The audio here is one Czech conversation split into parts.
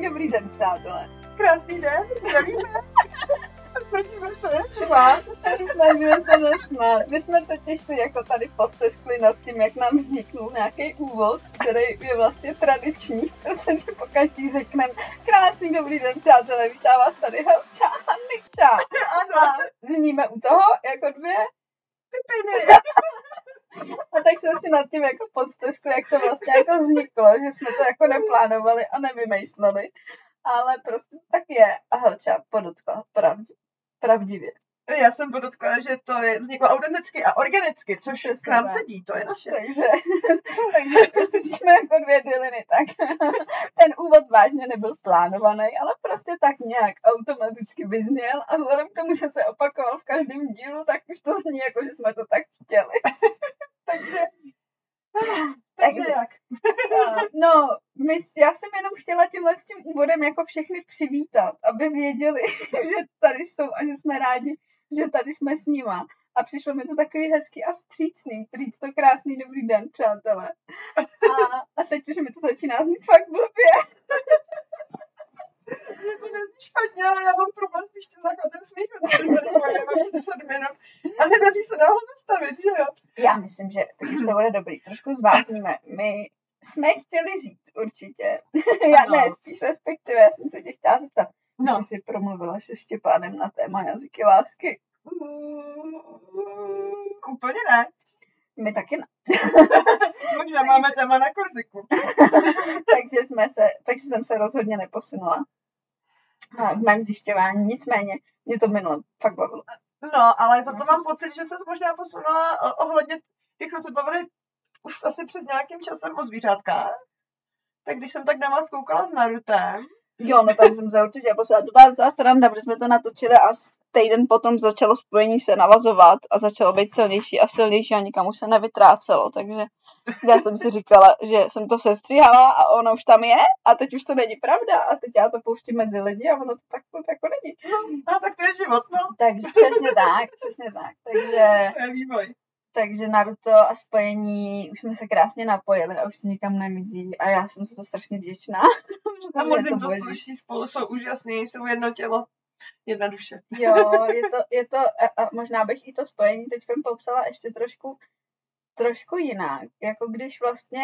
Krásný dobrý den, přátelé. Krásný den, zdravíme. Snažíme se smát. Snažíme se nesmát. My jsme totiž si jako tady posteskli nad tím, jak nám vzniknul nějaký úvod, který je vlastně tradiční, protože po každý řekneme krásný dobrý den, přátelé, vítá vás tady Helča a Nikča. Ano. A zníme u toho jako dvě Pipiny. A tak jsme si nad tím jako podsteskli, jak to vlastně jako vzniklo, že jsme to jako neplánovali a nevymýšleli. Ale prostě tak je. A Helča podotkla pravdě, pravdivě. Já jsem podotkla, že to je, vzniklo autenticky a organicky, což Přesně k nám tak. sedí, to je naše. Takže, takže prostě jsme jako dvě dyliny, tak ten úvod vážně nebyl plánovaný, ale prostě tak nějak automaticky vyzněl a vzhledem k tomu, že se opakoval v každém dílu, tak už to zní jako, že jsme to tak chtěli. Takže, Takže- takže jak? Uh, No, my, já jsem jenom chtěla tímhle s tím úvodem jako všechny přivítat, aby věděli, že tady jsou a že jsme rádi, že tady jsme s nima. A přišlo mi to takový hezký a vstřícný, říct to krásný dobrý den, přátelé. A, a teď už mi to začíná znít fakt blbě. Nezní špatně, ale já mám problém spíš s tím základem smíchu, takže tady máme 10 minut. A nedaří se nám ho zastavit, že jo? Já myslím, že to bude dobrý. Trošku zvážníme. My jsme chtěli říct určitě. Já Ano. ne, spíš respektive, já jsem se tě chtěla zeptat, No. že jsi promluvila se Štěpánem na téma jazyky lásky. Mm, Úplně ne. My taky ne. Možná máme téma na kurziku. takže, jsme se, takže jsem se rozhodně neposunula v mém zjišťování. Nicméně mě to minule fakt bavilo. No, ale za to mám pocit, že se možná posunula o- ohledně, jak jsme se bavili už asi před nějakým časem o zvířátkách. Tak když jsem tak na vás koukala s Narutem, Jo, no tam jsem se určitě posunula. To byla docela sranda, protože jsme to natočili a týden potom začalo spojení se navazovat a začalo být silnější a silnější a nikam už se nevytrácelo, takže já jsem si říkala, že jsem to sestříhala a ono už tam je a teď už to není pravda a teď já to pouštím mezi lidi a ono to tak jako není. no tak to je život, no. Takže přesně tak, přesně tak. Takže To je vývoj. Takže Naruto a spojení už jsme se krásně napojili a už to nikam nemizí a já jsem za to strašně vděčná. A moc to boží. sluší, spolu jsou úžasní, jsou jedno tělo, jedna duše. Jo, je to, je to a, a možná bych i to spojení teď popsala ještě trošku, trošku jinak. Jako když vlastně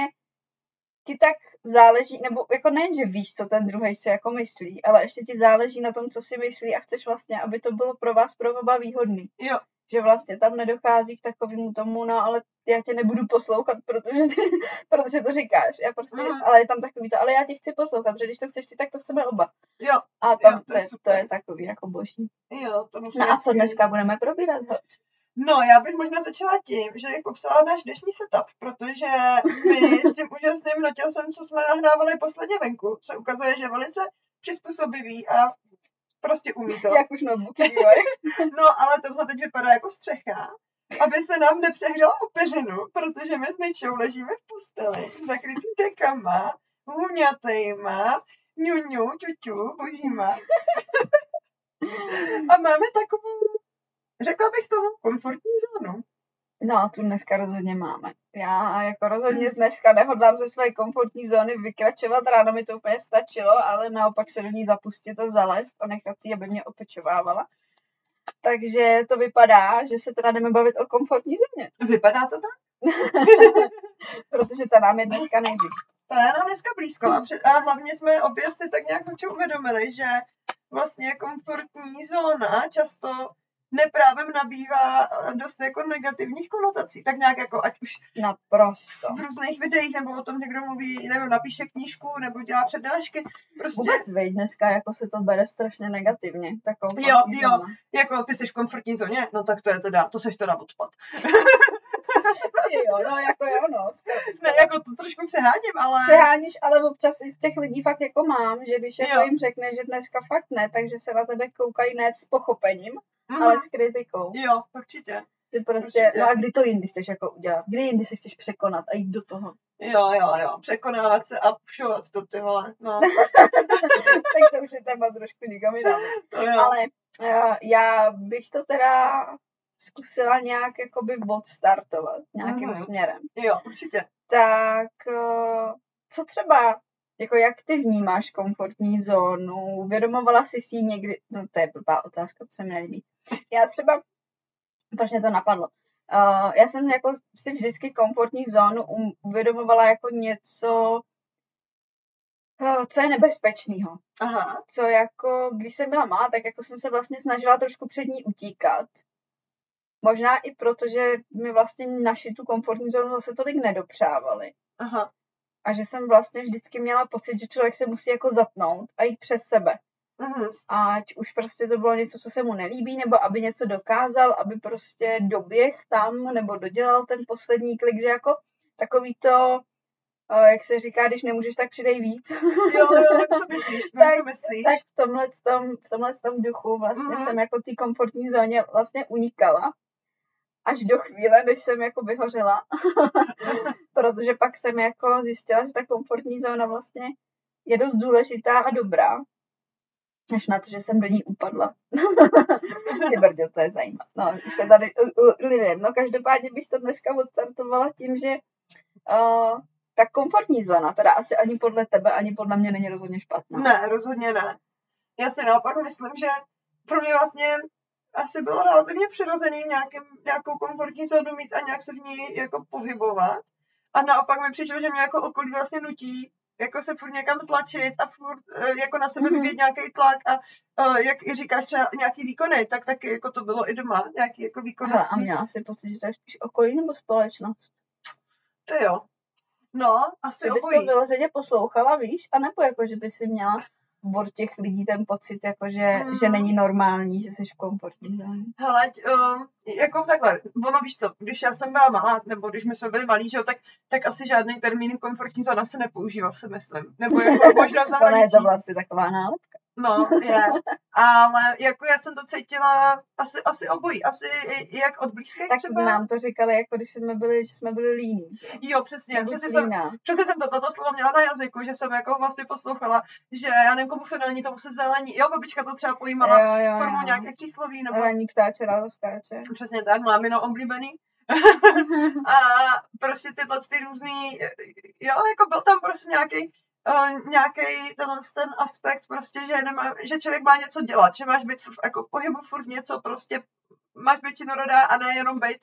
ti tak záleží, nebo jako nejen, že víš, co ten druhý si jako myslí, ale ještě ti záleží na tom, co si myslí a chceš vlastně, aby to bylo pro vás pro oba výhodný. Jo. Že vlastně tam nedochází k takovému tomu, no ale já tě nebudu poslouchat, protože, protože to říkáš. Já prostě, Mhm. ale je tam takový to, ale já tě chci poslouchat, protože když to chceš ty, tak to chceme oba. Jo, A tam Jo, to, to je je, to je takový jako boží. jo, to musím No a co dneska budeme probírat? Hoď? No, já bych možná začala tím, že bych popsala náš dnešní setup, protože my s tím úžasným notělcem, co jsme nahrávali posledně venku, se ukazuje, že je velice přizpůsobivý a prostě umí to. Jak už notebooky bývají. No, ale tohle teď vypadá jako střecha, aby se nám nepřehřela opeřinu, protože my s Nejčou ležíme v posteli, zakrytý dekama, huňatejma, ňuňu, ťuťu, božíma. A máme takovou, řekla bych tomu, komfortní zónu. No, tu dneska rozhodně máme. Já jako rozhodně dneska nehodlám ze své komfortní zóny vykračovat, ráno mi to úplně stačilo, ale naopak se do ní zapustit a zalézt a nechat ji, aby mě opečovávala. Takže to vypadá, že se teda jdeme bavit o komfortní zóně, Vypadá to tak? protože ta nám je dneska nejvíc. To je nám dneska blízko a, před, a hlavně jsme obě si tak nějak uvědomili, že vlastně komfortní zóna často neprávem nabývá dost jako negativních konotací. Tak nějak jako ať už Naprosto. v různých videích, nebo o tom někdo mluví, nebo napíše knížku, nebo dělá přednášky. Prostě Vůbec vej, dneska jako se to bere strašně negativně, ta komfortní Jo, jo. zóna. jako ty jsi v komfortní zóně, no tak to je teda, to seš teda odpad. Jo, no jako jo, no. Ne, jako to trošku přeháním, ale... přeháníš, ale občas i z těch lidí fakt jako mám, že když jako jim řekne, že dneska fakt ne, takže se na tebe koukají ne s pochopením, Mhm. ale s kritikou. Jo, určitě. Ty prostě, Určitě. no a kdy to jindy chceš jako udělat? Kdy jindy se chceš překonat a jít do toho? Jo, jo, jo, překonávat se a všovat to, ty vole, no, tak to už je téma trošku nikam jinam. Ale uh, já bych to teda zkusila nějak jakoby odstartovat nějakým Mhm. směrem. Jo, určitě. Tak uh, co třeba jako jak ty vnímáš komfortní zónu? Uvědomovala jsi si někdy, no to je blbá otázka, to se mi nelíbí. Já třeba, proč mě to napadlo? Uh, já jsem jako si vždycky komfortní zónu um- uvědomovala jako něco, uh, co je nebezpečného. Aha. Co jako, když jsem byla malá, tak jako jsem se vlastně snažila trošku před ní utíkat. Možná i proto, že mi vlastně naši tu komfortní zónu zase tolik nedopřávali. Aha. A že jsem vlastně vždycky měla pocit, že člověk se musí jako zatnout a jít přes sebe. Mhm. Ať už prostě to bylo něco, co se mu nelíbí, nebo aby něco dokázal, aby prostě doběh tam, nebo dodělal ten poslední klik, že jako takový to, eh, jak se říká, když nemůžeš, tak přidej víc. Jo, jo, jak co myslíš, Tak- co myslíš. tak v tomhle, tom, v tomhle tom duchu vlastně Mhm. jsem jako té komfortní zóně vlastně unikala. Až do chvíle, než jsem jako vyhořela. Protože pak jsem jako zjistila, že ta komfortní zóna vlastně je dost důležitá a dobrá. Až na to, že jsem do ní upadla. Ty brdě, to je zajímavé. No, už se tady lidem. No každopádně bych to dneska odstartovala tím, že uh, ta komfortní zóna, teda asi ani podle tebe, ani podle mě není rozhodně špatná. Ne, rozhodně ne. Já si naopak myslím, že pro mě vlastně asi bylo relativně přirozený nějakým, nějakou komfortní zónu mít a nějak se v ní jako pohybovat. A naopak mi přišlo, že mě jako okolí vlastně nutí jako se furt někam tlačit a furt eh, jako na sebe Mhm. vyvíjet nějaký tlak a eh, jak i říkáš třeba nějaký výkony, tak taky jako to bylo i doma, nějaký jako výkonnostní. a měla si pocit, že to je spíš okolí nebo společnost? To jo. No, asi Že bys to vyloženě poslouchala, víš? A nebo jako, že by si měla od těch lidí ten pocit, jako že, Mm. že není normální, že jsi v komfortní zóně. Hele, um, jako takhle, ono víš co, když já jsem byla malá, nebo když my jsme byli malí, že jo, tak, tak asi žádný termín komfortní zóna se nepoužíval, si myslím. Nebo jako možná v To zahraničí. to vlastně taková nálepka. No, je. Ale jako já jsem to cítila asi, asi obojí. Asi i- jak od blízkých Tak třeba. nám to říkali, jako když jsme byli, že jsme byli líní. Jo, přesně. Buď Přesně jsem, přesně jsem to, toto slovo měla na jazyku, že jsem jako vlastně poslouchala, že já nevím, komu se není, tomu se zelení. Jo, babička to třeba pojímala Jo, jo, formou jo. nějakých přísloví, nebo Raní ptáče ráno skáče. přesně tak, mámino oblíbený. a prostě tyhle ty různý, jo, jako byl tam prostě nějaký uh, nějaký tenhle ten aspekt prostě, že, nemá, že člověk má něco dělat, že máš být v, jako v pohybu furt něco prostě, máš být činorodá a ne jenom být.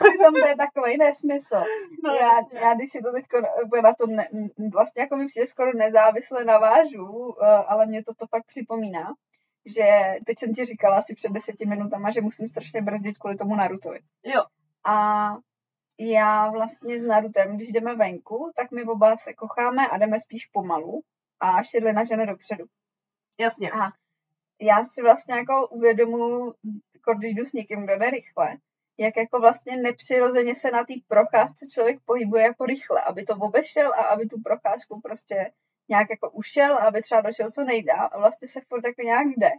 Přitom to je takový nesmysl. No, já, jasně. já, když si to teď na to ne, vlastně jako mi přijde skoro nezávisle navážu, eh, ale mě to to fakt připomíná, že teď jsem ti říkala asi před deseti minutama, že musím strašně brzdit kvůli tomu Narutovi. Jo, A já vlastně s Narutem, když jdeme venku, tak my oba se kocháme a jdeme spíš pomalu a Šedlina žene dopředu. jasně. A já si vlastně jako uvědomuji, jako když jdu s někým, kdo jde rychle, jak jako vlastně nepřirozeně se na té procházce člověk pohybuje jako rychle, aby to obešel a aby tu procházku prostě nějak jako ušel a aby třeba došel co nejdál a vlastně se furt jako nějak jde.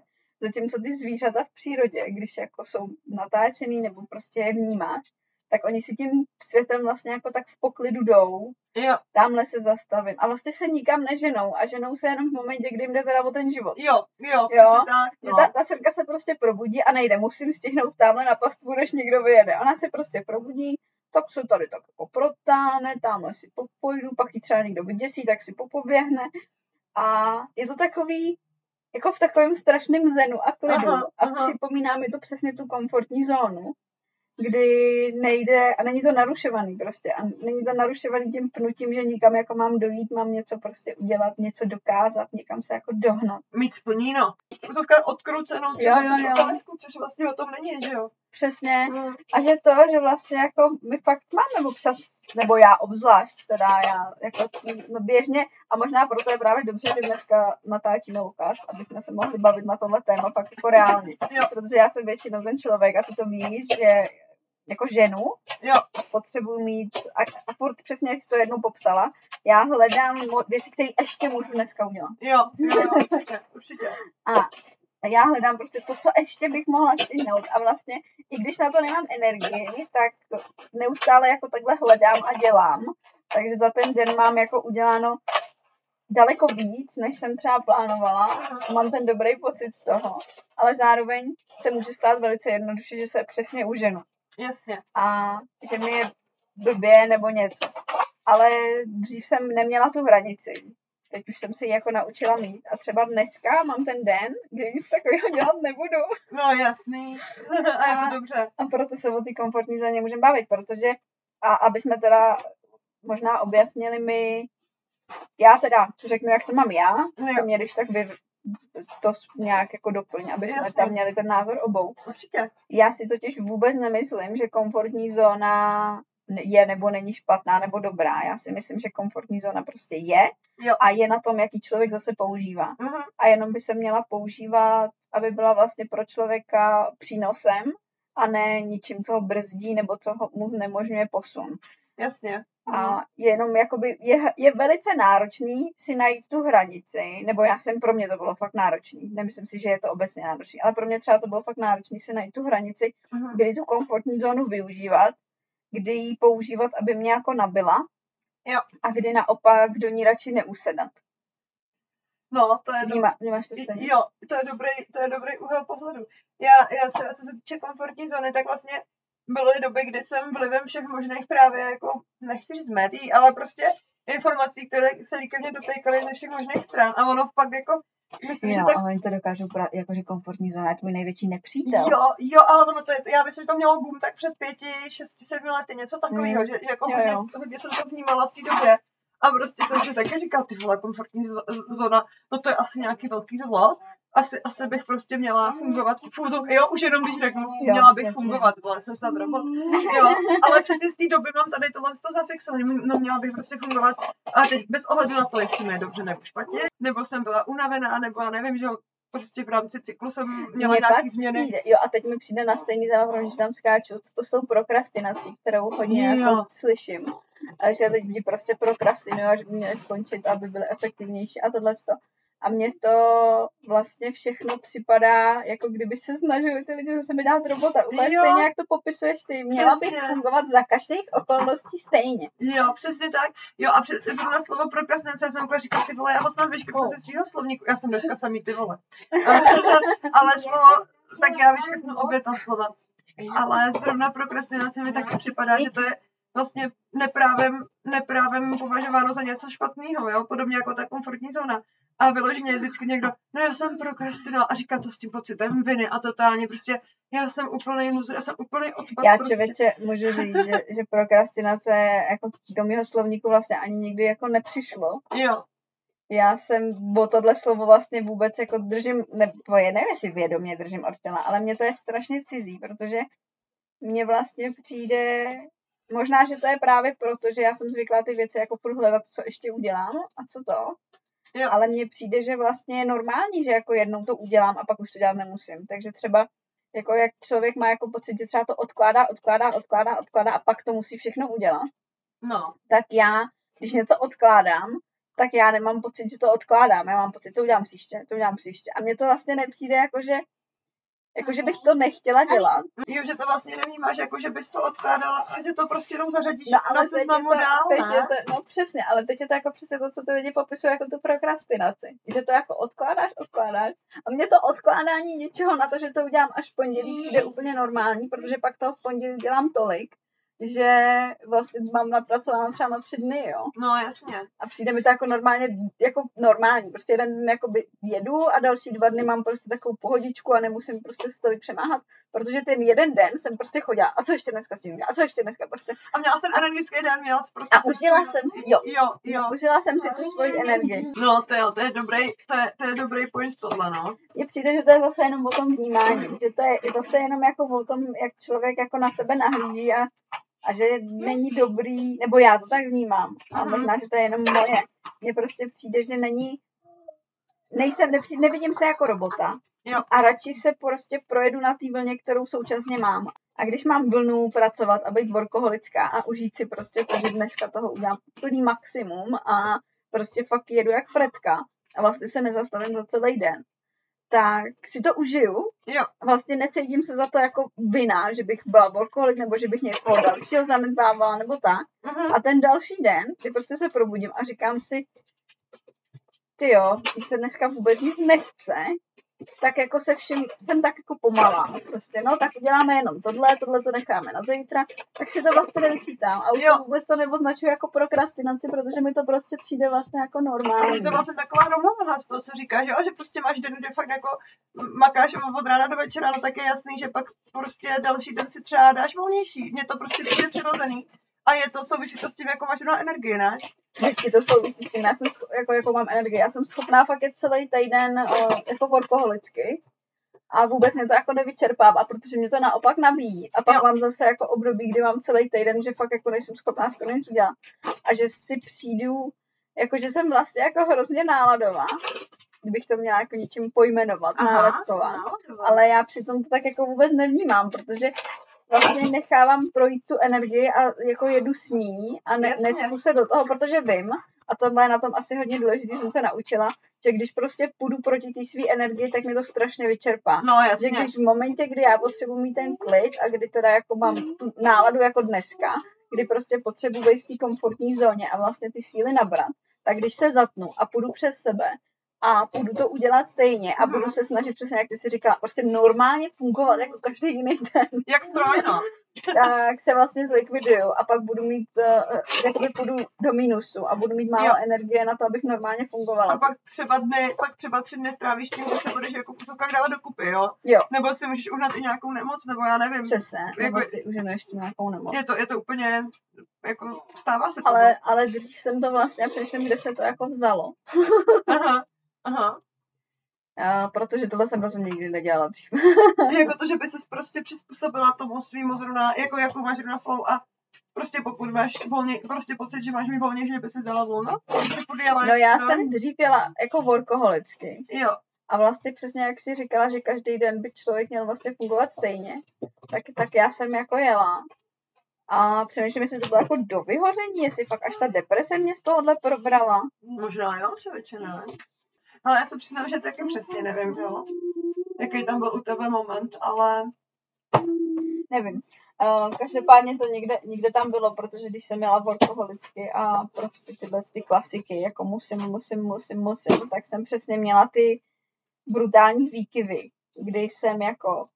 Zatímco ty zvířata v přírodě, když jako jsou natáčený nebo prostě je vnímáš, tak oni si tím světem vlastně jako tak v poklidu jdou, Jo, tamhle se zastavím a vlastně se nikam neženou a ženou se jenom v momentě, kdy jim jde teda o ten život. jo, jo, Jo, přesně tak. Že No. ta, ta srnka se prostě probudí a nejde, musím stihnout tamhle na pastvu, než někdo vyjede. Ona se prostě probudí, tak se tady tak jako protáhne, tamhle si popojdu, pak ji třeba někdo vyděsí, tak si popoběhne. A je to takový, jako v takovém strašném zenu a klidu. Aha, a aha. připomíná mi to přesně tu komfortní zónu, kdy nejde, a není to narušovaný prostě, a není to narušovaný tím pnutím, že nikam jako mám dojít, mám něco prostě udělat, něco dokázat, někam se jako dohnat. Mít splníno. Zovka odkroucenou Jo, třeba jo, jo. čokoládku, což vlastně o tom není, že jo? Přesně. Mm. A že to, že vlastně jako my fakt máme občas, nebo já obzvlášť, teda já jako no běžně, a možná proto je právě dobře, že dneska natáčíme ukaz, aby jsme se mohli bavit na tohle téma fakt jako reálně. Jo. Protože já jsem většinou ten člověk a ty to víš, že jako ženu Jo, potřebuji mít, a, a furt přesně jsi to jednou popsala, já hledám věci, které ještě můžu dneska udělat. jo, jo, jo, určitě, určitě. A já hledám prostě to, co ještě bych mohla stihnout. A vlastně, i když na to nemám energii, tak neustále jako takhle hledám a dělám. Takže za ten den mám jako uděláno daleko víc, než jsem třeba plánovala. Mám ten dobrý pocit z toho, ale zároveň se může stát velice jednoduše, že se přesně uženu. Jasně. A že mi je blbě nebo něco. Ale dřív jsem neměla tu hranici. teď už jsem se ji jako naučila mít. A třeba dneska mám ten den, kdy nic takového dělat nebudu. No jasný. A je to dobře. A proto se o té komfortní zóně můžeme bavit, protože a aby jsme teda možná objasnili mi, já teda řeknu, jak se mám já, No to mě když tak vy, to nějak jako doplň, aby jsme Jasně. tam měli ten názor obou. Určitě. Já si totiž vůbec nemyslím, že komfortní zóna je nebo není špatná nebo dobrá. Já si myslím, že komfortní zóna prostě je Jo. a je na tom, jaký člověk zase používá. Mhm. A jenom by se měla používat, aby byla vlastně pro člověka přínosem a ne ničím, co ho brzdí nebo co ho, mu znemožňuje posun. Jasně. A je jenom jakoby, je, je velice náročný si najít tu hranici, nebo já jsem, pro mě to bylo fakt náročný, nemyslím si, že je to obecně náročný, ale pro mě třeba to bylo fakt náročný si najít tu hranici, Mhm. kdy tu komfortní zónu využívat, kdy ji používat, aby mě jako nabila, Jo. a kdy naopak do ní radši neusedat. No, to je dobré. Vnímá, vnímáš to stejně? Jo, to je dobrý, to je dobrý úhel pohledu. Já, já třeba, co se týče komfortní zóny, tak vlastně byly doby, kdy jsem vlivem všech možných právě jako, nechci říct médií, ale prostě informací, které, které ke mně dotýkaly ze všech možných stran a ono pak jako, myslím, že Jo, tak a oni to dokážou, pra, jakože komfortní zóna je tvůj největší nepřítel. Jo, jo, ale ono to je, já myslím, že to mělo boom tak před pěti, šesti, sedmi lety, něco takového, Mm. že, že jako Jo, hodně, jo. hodně jsem to vnímala v té době. A prostě jsem si taky říkala, ty vole, komfortní zóna, no to je asi nějaký velký zlo. Asi, asi bych prostě měla fungovat v úzok, jo, už jenom když řeknu, měla bych fungovat, vole, jsem snad robot. Jo, ale přesně z té doby mám tady tohle to zafixované, no měla bych prostě fungovat a teď bez ohledu na to, jestli mi je dobře nebo špatně, nebo jsem byla unavená, nebo já nevím, že prostě v rámci cyklu jsem měla Mně nějaký pak změny. Přijde, jo, a teď mi přijde na stejný zároveň, když tam skáču, to jsou prokrastinací, kterou hodně Jo. jako slyším. A že lidi prostě prokrastinují, že by měli skončit, aby byly efektivnější a tohle A mně to vlastně všechno připadá, jako kdyby se snažili ty lidi zase mi dát robota. Úplně Jo. stejně, jak to popisuješ ty. Měla bych Přesně. fungovat za každých okolností stejně. Jo, přesně tak. Jo, a přes, zrovna slovo prokrastinace, já jsem úplně říkala, ty vole, já ho snad vyškrtnu Oh. ze svého slovníku. Já jsem dneska samý ty vole. Ale slovo, tak já vyškrtnu obě ta slova. Ale zrovna prokrastinace mi taky připadá, že to je vlastně neprávem, neprávem považováno za něco špatného, jo, podobně jako ta komfortní zóna. A vyloženě je vždycky někdo, no já jsem prokrastinoval a říká to s tím pocitem viny a totálně prostě, já jsem úplný loser, já jsem úplný odpad Já prostě. člověče můžu říct, že, že prokrastinace jako do mého slovníku vlastně ani nikdy jako nepřišlo. Jo, Já jsem o tohle slovo vlastně vůbec jako držím, nebo je, nevím, jestli vědomě držím od těla, ale mně to je strašně cizí, protože mně vlastně přijde, možná, že to je právě proto, že já jsem zvyklá ty věci jako furt hledat, co ještě udělám a co to, jo. ale mně přijde, že vlastně je normální, že jako jednou to udělám a pak už to dělat nemusím. Takže třeba jako jak člověk má jako pocit, že třeba to odkládá, odkládá, odkládá, odkládá a pak to musí všechno udělat, No, tak já, když něco odkládám, tak já nemám pocit, že to odkládám. Já mám pocit, to udělám příště, to udělám příště. A mně to vlastně nepřijde jako, že, jako, že bych to nechtěla dělat. jo, že to vlastně nevnímáš, jako že bys to odkládala a že to prostě jenom zařadíš No na ale je seznamu dál, teď ne? je to, no přesně, ale teď je to jako přesně to, co ty lidi popisují jako tu prokrastinaci. Že to jako odkládáš, odkládáš. A mně to odkládání něčeho na to, že to udělám až v pondělí, přijde úplně normální, protože pak toho v pondělí dělám tolik, že vlastně mám napracováno třeba na tři dny, jo. No, jasně. A přijde mi to jako normálně, jako normální. Prostě jeden den jakoby jedu a další dva dny mám prostě takovou pohodičku a nemusím prostě se tolik přemáhat, protože ten jeden den jsem prostě chodila. A co ještě dneska s tím? A co ještě dneska prostě? A měla jsem energický den, měla jsi prostě... A užila jsem si, jo. Jo, jo. Užila jsem si tu svoji energii. No, to jo, to je dobrý, to je, to je dobrý point tohle, no. Mně přijde, že to je zase jenom o tom vnímání, že to je zase jenom jako o tom, jak člověk jako na sebe nahlíží a, a že není dobrý, nebo já to tak vnímám, a Mhm. možná, že to je jenom moje. Mně prostě přijde, že není, nejsem, nepřijde, nevidím se jako robota Jo. a radši se prostě projedu na té vlně, kterou současně mám. A když mám vlnu pracovat a být workoholická a užít si prostě to, že dneska toho udělám plný maximum a prostě fakt jedu jak fretka a vlastně se nezastavím za celý den, tak si to užiju. Jo. Vlastně necítím se za to jako vina, že bych byla workoholik, nebo že bych někoho dalšího zanedbávala, nebo tak. Mhm. A ten další den, kdy prostě se probudím a říkám si, ty jo, se dneska vůbec nic nechce, tak jako se vším jsem tak jako pomalá. Prostě, no, tak uděláme jenom tohle, tohle to necháme na zítra, tak si to vlastně nevyčítám. A už Jo. to vůbec to neoznačuju jako prokrastinaci, protože mi to prostě přijde vlastně jako normální. Je to vlastně taková rovnováha z toho, co říkáš, jo? že prostě máš den, kde fakt jako makáš od rána do večera, no tak je jasný, že pak prostě další den si třeba dáš volnější. Mně to prostě přijde přirozený. A je to souvisí to s tím, jako máš zrovna energii, ne? Vždycky to souvisí s tím, já jsem, jako, jako mám energii, já jsem schopná fakt jet celý týden o, jako workoholicky a vůbec mě to jako nevyčerpává, protože mě to naopak nabíjí. A pak Jo. mám zase jako období, kdy mám celý týden, že fakt jako nejsem schopná skoro nic udělat. A že si přijdu, jako že jsem vlastně jako hrozně náladová, kdybych to měla jako něčím pojmenovat, nálepkovat. Ale já přitom to tak jako vůbec nevnímám, protože vlastně nechávám projít tu energii a jako jedu s ní a ne, necpu se do toho, protože vím, a tohle je na tom asi hodně důležité, jsem se naučila, že když prostě půjdu proti té své energii, tak mi to strašně vyčerpá. No Že jasně. když v momentě, kdy já potřebuji mít ten klid a kdy teda jako mám tu náladu jako dneska, kdy prostě potřebuji být v té komfortní zóně a vlastně ty síly nabrat, tak když se zatnu a půjdu přes sebe a půjdu to udělat stejně a budu se snažit přesně, jak ty si říkala, prostě normálně fungovat jako každý jiný den, Jak stroj, no. tak se vlastně zlikviduju a pak budu mít, uh, jakoby půjdu do mínusu a budu mít málo Jo. energie na to, abych normálně fungovala. A pak třeba dny, pak třeba tři dny strávíš tím, že se budeš jako v úzovkách dávat dokupy, jo? Jo. Nebo si můžeš uhnat i nějakou nemoc, nebo já nevím. Přesně, nebo Jako- si uženu ještě nějakou nemoc. Je to, je to úplně, jako stává se to. Ale, ale dřív jsem to vlastně, přemýšlím, kde se to jako vzalo. Aha, aha. Uh, protože tohle jsem rozhodně nikdy nedělala dřív. jako to, že by ses prostě přizpůsobila tomu svýmu zrovna, jako jakou máš zrovna flow a prostě pokud máš volně, prostě pocit, že máš mít volně, že by si dala volno. No já jsem dřív jela jako workoholicky. Jo, A vlastně přesně jak si říkala, že každý den by člověk měl vlastně fungovat stejně, tak, tak já jsem jako jela. A přemýšlím, jestli to bylo jako do vyhoření, jestli fakt až ta deprese mě z tohohle probrala. možná jo, člověče, ne. Ale já se přiznám, že taky přesně nevím, jo. Jaký tam byl u tebe moment, ale Nevím. Uh, každopádně to někde, někde tam bylo, protože když jsem jela workoholicky a prostě tyhle ty klasiky, jako musím, musím, musím, musím, tak jsem přesně měla ty brutální výkyvy, kdy jsem jako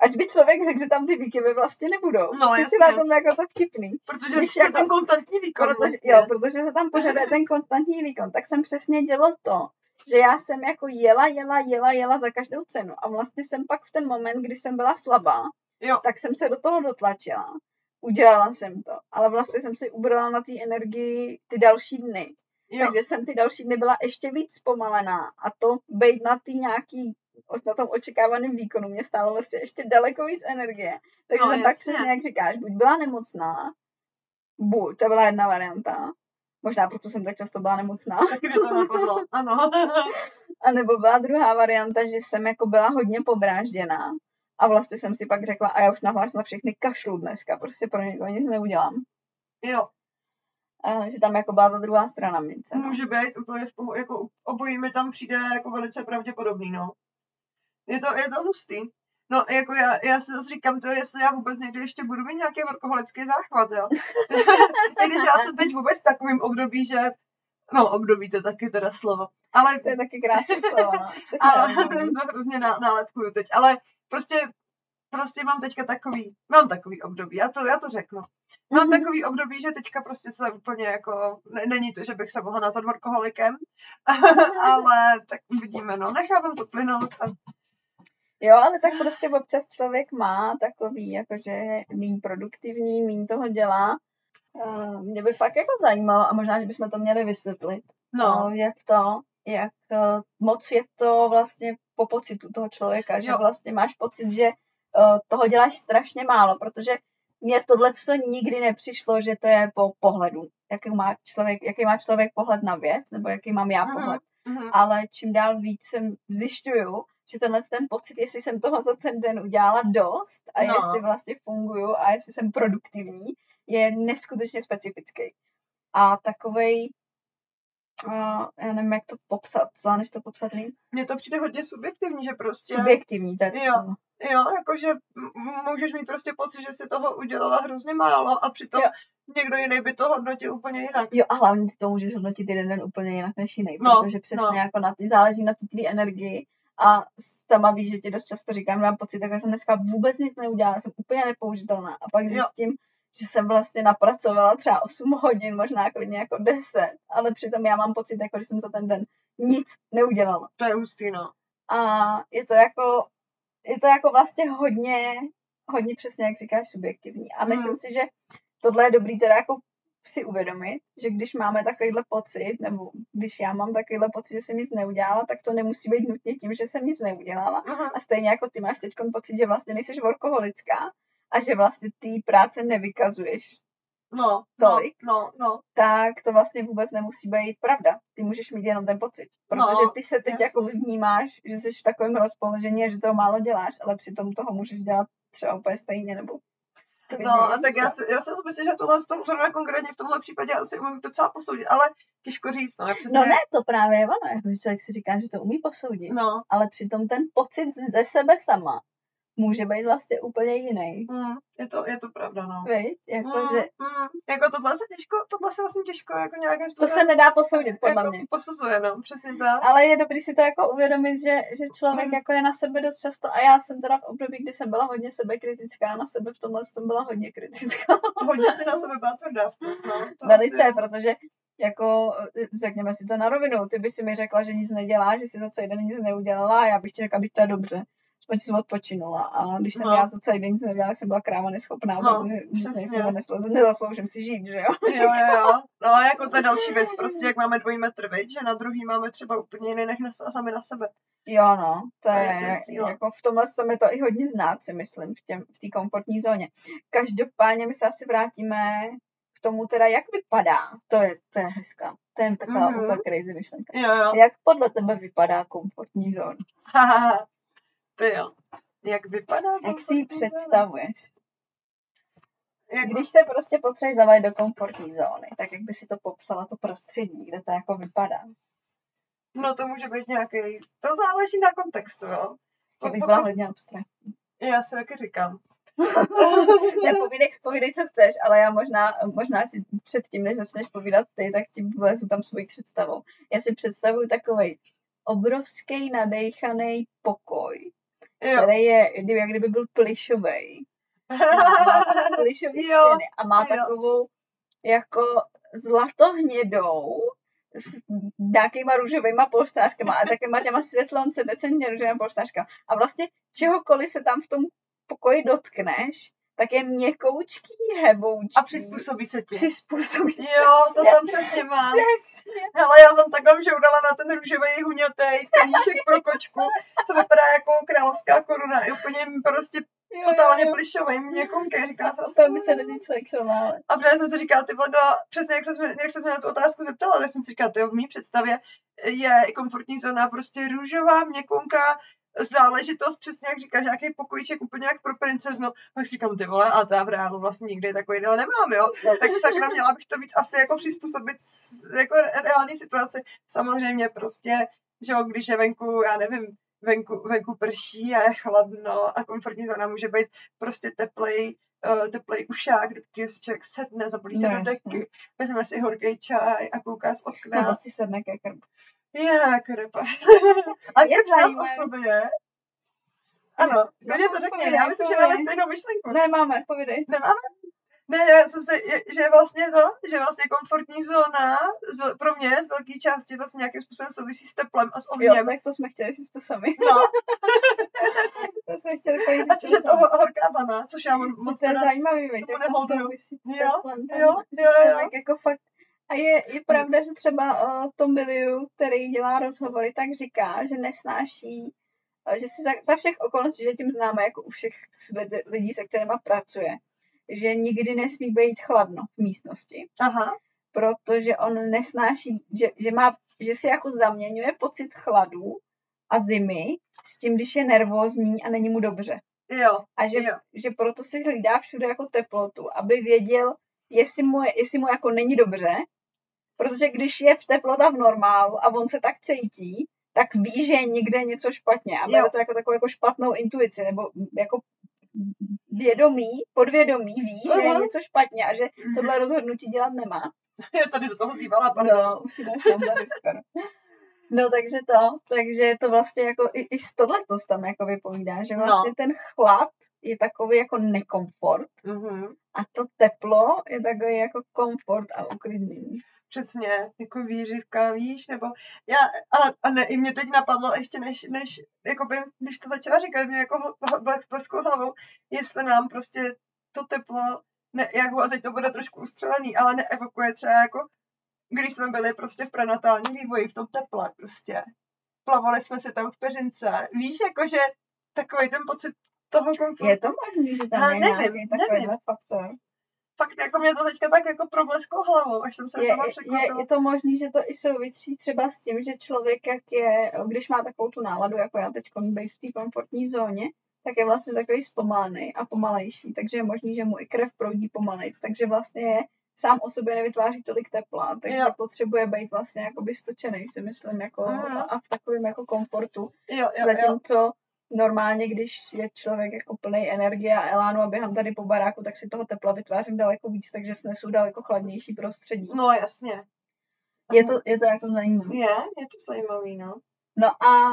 Ať by člověk řekl, že tam ty výkyvy vlastně nebudou. No, Což jasně. je na tom jako to vtipný. protože Když je jako- ten konstantní výkon. Protože, vlastně. jo, protože se tam požaduje ten konstantní výkon, tak jsem přesně dělal to, že já jsem jako jela, jela, jela, jela za každou cenu. A vlastně jsem pak v ten moment, kdy jsem byla slabá, Jo. tak jsem se do toho dotlačila. Udělala jsem to, ale vlastně jsem si ubrala na té energii ty další dny. jo. Takže jsem ty další dny byla ještě víc zpomalená a to být na ty nějaký na tom očekávaném výkonu mě stálo vlastně ještě daleko víc energie. Takže No, jsem jasně. přesně, jak říkáš, buď byla nemocná, buď, to byla jedna varianta, možná proto jsem tak často byla nemocná, Taky mě to napadlo, ano. a nebo byla druhá varianta, že jsem jako byla hodně podrážděná a vlastně jsem si pak řekla, a já už na vás na všechny kašlu dneska, prostě pro někoho nic neudělám. jo, A že tam jako byla ta druhá strana mince. No. může být úplně jako obojí mi tam přijde jako velice pravděpodobný, no. Je to, je to hustý. No, jako já, já si zase říkám to, jestli já vůbec někdy ještě budu mít nějaký workoholický záchvat, jo. I když já jsem teď vůbec v takovým období, že No, období to taky teda slovo. Ale, To je taky krásné slovo. No. Ale to hrozně ná, nálepkuju teď. Ale prostě, prostě mám teďka takový, mám takový období, já to, já to řeknu. Mám Mhm. takový období, že teďka prostě se úplně jako, ne, není to, že bych se mohla nazvat workoholikem, ale tak uvidíme, no, nechávám to plynout a Jo, ale tak prostě občas člověk má takový, jakože méně produktivní, méně toho dělá. Uh, mě by fakt jako zajímalo, a možná, že bychom to měli vysvětlit, no, uh, jak to, jak uh, moc je to vlastně po pocitu toho člověka, že Jo. vlastně máš pocit, že toho děláš strašně málo, protože mně tohle to nikdy nepřišlo, že to je po pohledu, jaký má člověk, jaký má člověk pohled na věc, nebo jaký mám já pohled mhm. ale čím dál víc jsem zjišťuju, že tenhle ten pocit, jestli jsem toho za ten den udělala dost a No. jestli vlastně funguju a jestli jsem produktivní, je neskutečně specifický. A takovej, uh, já nevím, jak to popsat, zvládneš to popsat líp? mně to přijde hodně subjektivní, že prostě, Subjektivní, to Jo. slovo. jo, jakože můžeš mít prostě pocit, že si toho udělala hrozně málo a přitom Jo. někdo jiný by to hodnotil úplně jinak. Jo, a hlavně ty to můžeš hodnotit jeden den úplně jinak než jiný, No, protože přesně no. jako na ty záleží na ty tvý energii A sama víš, že ti dost často říkám, že mám pocit, tak jsem dneska vůbec nic neudělala, jsem úplně nepoužitelná. A pak Jo. zjistím, že jsem vlastně napracovala třeba 8 hodin, možná klidně jako 10, ale přitom já mám pocit, jako že jsem za ten den nic neudělala. To je hustý, no. A je to jako, je to jako vlastně hodně, hodně přesně, jak říkáš, subjektivní. A myslím Mm. si, že tohle je dobrý teda jako si uvědomit, že když máme takovýhle pocit, nebo když já mám takovýhle pocit, že jsem nic neudělala, tak to nemusí být nutně tím, že jsem nic neudělala. Mhm. A stejně jako ty máš teď pocit, že vlastně nejsi workoholická a že vlastně ty práce nevykazuješ, No, Tolik. no, no, no. tak to vlastně vůbec nemusí být pravda. Ty můžeš mít jenom ten pocit. Protože No, ty se teď jako vnímáš, že jsi v takovém rozpoložení a že toho málo děláš, ale přitom toho můžeš dělat třeba úplně stejně, nebo No, a tak já, si, já si myslím, že tohle z toho zrovna konkrétně v tomhle případě asi umím docela posoudit, ale těžko říct, no, přesně. No ne, to právě je ono, jako, že člověk si říká, že to umí posoudit, No, ale přitom ten pocit ze sebe sama může být vlastně úplně jiný. mm, je, to, je to pravda, no. Víš? Jako, Mm, že mm, jako tohle se těžko, tohle se vlastně těžko jako nějakým to způsobem se nedá posoudit, podle jako mě. posuzuje, no, přesně tak. Ale je dobrý si to jako uvědomit, že, že člověk Mm. jako je na sebe dost často a já jsem teda v období, kdy jsem byla hodně sebekritická, na sebe v tomhle tom byla hodně kritická. Hodně si na sebe byla tvrdá v tom, no. To Velice, asi, protože jako, eh, řekněme si to na rovinu, ty by si mi řekla, že nic nedělá, že si za celý den nic neudělala a já bych ti řekla, že to je dobře. Aspoň jsem odpočinula. A když jsem No. já za celý den nic tak jsem byla kráva neschopná, No, protože nezasloužím si žít, že jo? Jo, jo, jo. No, jako to je další věc, prostě jak máme dvojí metr, viď, že na druhý máme třeba úplně jiný než na, sami na sebe. Jo, no, to, To je- je, to jako v tomhle tom je to i hodně znát, si myslím, v té v té komfortní zóně. Každopádně my se asi vrátíme k tomu teda, jak vypadá. To je, to je hezká. To je taková Mhm. úplně crazy myšlenka. Jo, jo. Jak podle tebe vypadá komfortní zóna? Ty jo. Jak vypadá? Jak si ji představuješ? Jak, Když se prostě potřebuješ zavést do komfortní zóny, tak jak by si to popsala to prostředí, kde to jako vypadá? No to může být nějaký, to záleží na kontextu, jo. To bych byla hodně abstraktní. Já si taky říkám. Ne, povídej, povídej, co chceš, ale já možná, možná si předtím, než začneš povídat ty, tak ti vlezu tam svoji představou. Já si představuju takový obrovský nadejchaný pokoj, Jo. který je, jak kdyby byl plišový. Plišový Jo, stěny a má jo. takovou jako zlatohnědou s nějakýma růžovýma polštářkama a takovýma těma světlonce, decentně růžovýma polštářkama. A vlastně čehokoliv se tam v tom pokoji dotkneš, tak je měkoučký, heboučký. A přizpůsobí se ti. Přizpůsobí. Jo, to tam přesně mám. Přesně. Hele, já jsem takhle žoudala na ten růžový huňatý kalíšek pro kočku, co vypadá jako královská koruna. Je úplně prostě Jo, totálně jo, jo. plišový, měkonký. Říká se To by se není člověk šomále. A protože jsem si říkala, ty vlaga, přesně jak se, jak se mě na tu otázku zeptala, tak jsem si říkala, ty v mý představě je komfortní zóna prostě růžová, měkonká, záležitost, přesně jak říkáš, nějaký pokojíček úplně jak pro princeznu. Pak říkám, ty vole, a to já v reálu vlastně nikdy takový děl nemám, jo. Tak sakra měla bych to víc asi jako přizpůsobit jako re- reální situaci. Samozřejmě prostě, že jo, když je venku, já nevím, venku, venku prší a je chladno a komfortní zóna může být prostě teplej, uh, teplej ušák, do kterého si člověk sedne, zapolí se No, do deky, vezme si horký čaj a kouká z okna. Nebo si sedne ke krbu. Jak repa. A Je jak sám o sobě. Ano, No, mě to řekni, povídej, já myslím, že máme stejnou myšlenku. Ne, máme, povídej. Nemáme? Ne, já jsem se, je- že vlastně to, že vlastně komfortní zóna z, pro mě z velké části vlastně nějakým způsobem souvisí s teplem a s Jo, ohněm. tak to jsme chtěli říct to sami. No, To jsme chtěli říct a že to ho- horká vana, což já mám moc to je zajímavý, to to souvisí s Jo, teplem, jo, jo, jo. člověk jako fakt a je, je pravda, že třeba uh, Tom Billiu, který dělá rozhovory, tak říká, že nesnáší, uh, že si za, za všech okolností, že tím známe jako u všech lidi- lidí, se kterými pracuje, že nikdy nesmí být chladno v místnosti, Aha, protože on nesnáší, že, že, má, že si jako zaměňuje pocit chladu a zimy s tím, když je nervózní a není mu dobře. jo, A že, Jo. že proto si hlídá všude jako teplotu, aby věděl, jestli mu, je, jestli mu jako není dobře, protože když je v teplota v normálu a on se tak cítí, tak ví, že je někde něco špatně a bere to jako takovou jako špatnou intuici, nebo jako vědomí, podvědomí ví, že je něco špatně a že Mhm. tohle rozhodnutí dělat nemá. Já tady do toho zývala, pardon. No, už. No takže to, takže to vlastně jako i, i z tohleto tam jako vypovídá, že vlastně no. ten chlad je takový jako nekomfort Mhm. a to teplo je takový jako komfort a uklidnění. Přesně, jako výřivka, víš, nebo já, a, a ne, i mě teď napadlo ještě než, než jakoby, když to začala říkat, mě jako bleskou hlavou, jestli nám prostě to teplo, ne, jako, a teď to bude trošku ustřelený, ale neevokuje třeba jako, když jsme byli prostě v prenatálním vývoji, v tom teple prostě. Plavali jsme se tam v peřince. Víš, jakože takový ten pocit toho komfortu. Je to možný, že tam Ale je nevím, nevím. faktor? Fakt jako mě to teďka tak jako problesklo hlavou, až jsem se Je, sama je, překvapila. je to možný, že to i souvisí třeba s tím, že člověk, jak je, když má takovou tu náladu, jako já teď být v té komfortní zóně, tak je vlastně takový zpomalený a pomalejší, takže je možný, že mu i krev proudí pomalejc, takže vlastně je sám o sobě nevytváří tolik tepla, takže Jo. potřebuje být vlastně jakoby stočený, si myslím, jako, a, a v takovém jako komfortu. Jo, jo, jo. Normálně, když je člověk jako plný energie a elánu a běhám tady po baráku, tak si toho tepla vytvářím daleko víc, takže snesu daleko chladnější prostředí. No jasně. Je to, je to jako zajímavé. Je, je to zajímavý, no. No a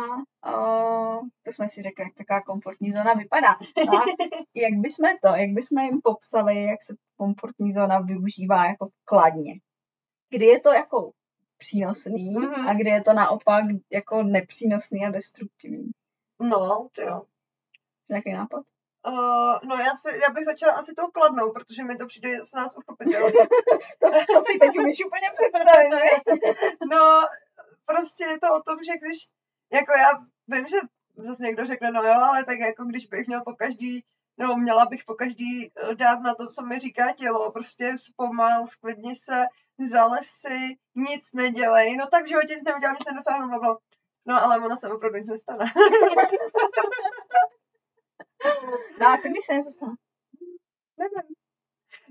o, to jsme si řekli, jak taková komfortní zóna vypadá. A jak bychom to, jak bychom jim popsali, jak se komfortní zóna využívá jako kladně? Kdy je to jako přínosný Mhm. a kdy je to naopak jako nepřínosný a destruktivní? No, to jo. Jaký nápad? Uh, no já, se, já bych začala asi tou kladnou, protože mi to přijde s nás uchopitelné. To, to si teď umíš úplně představit, ne? No, prostě je to o tom, že když, jako já vím, že zase někdo řekne, no jo, ale tak jako když bych měl po každý, no měla bych po každý eh, dát na to, co mi říká tělo, prostě zpomal, sklidni se, zales si, nic nedělej, no tak v životě nic neudělám, nic nedosáhnu, bla. No ale ono se opravdu nic nestane. No a co když se něco stane? Nevím.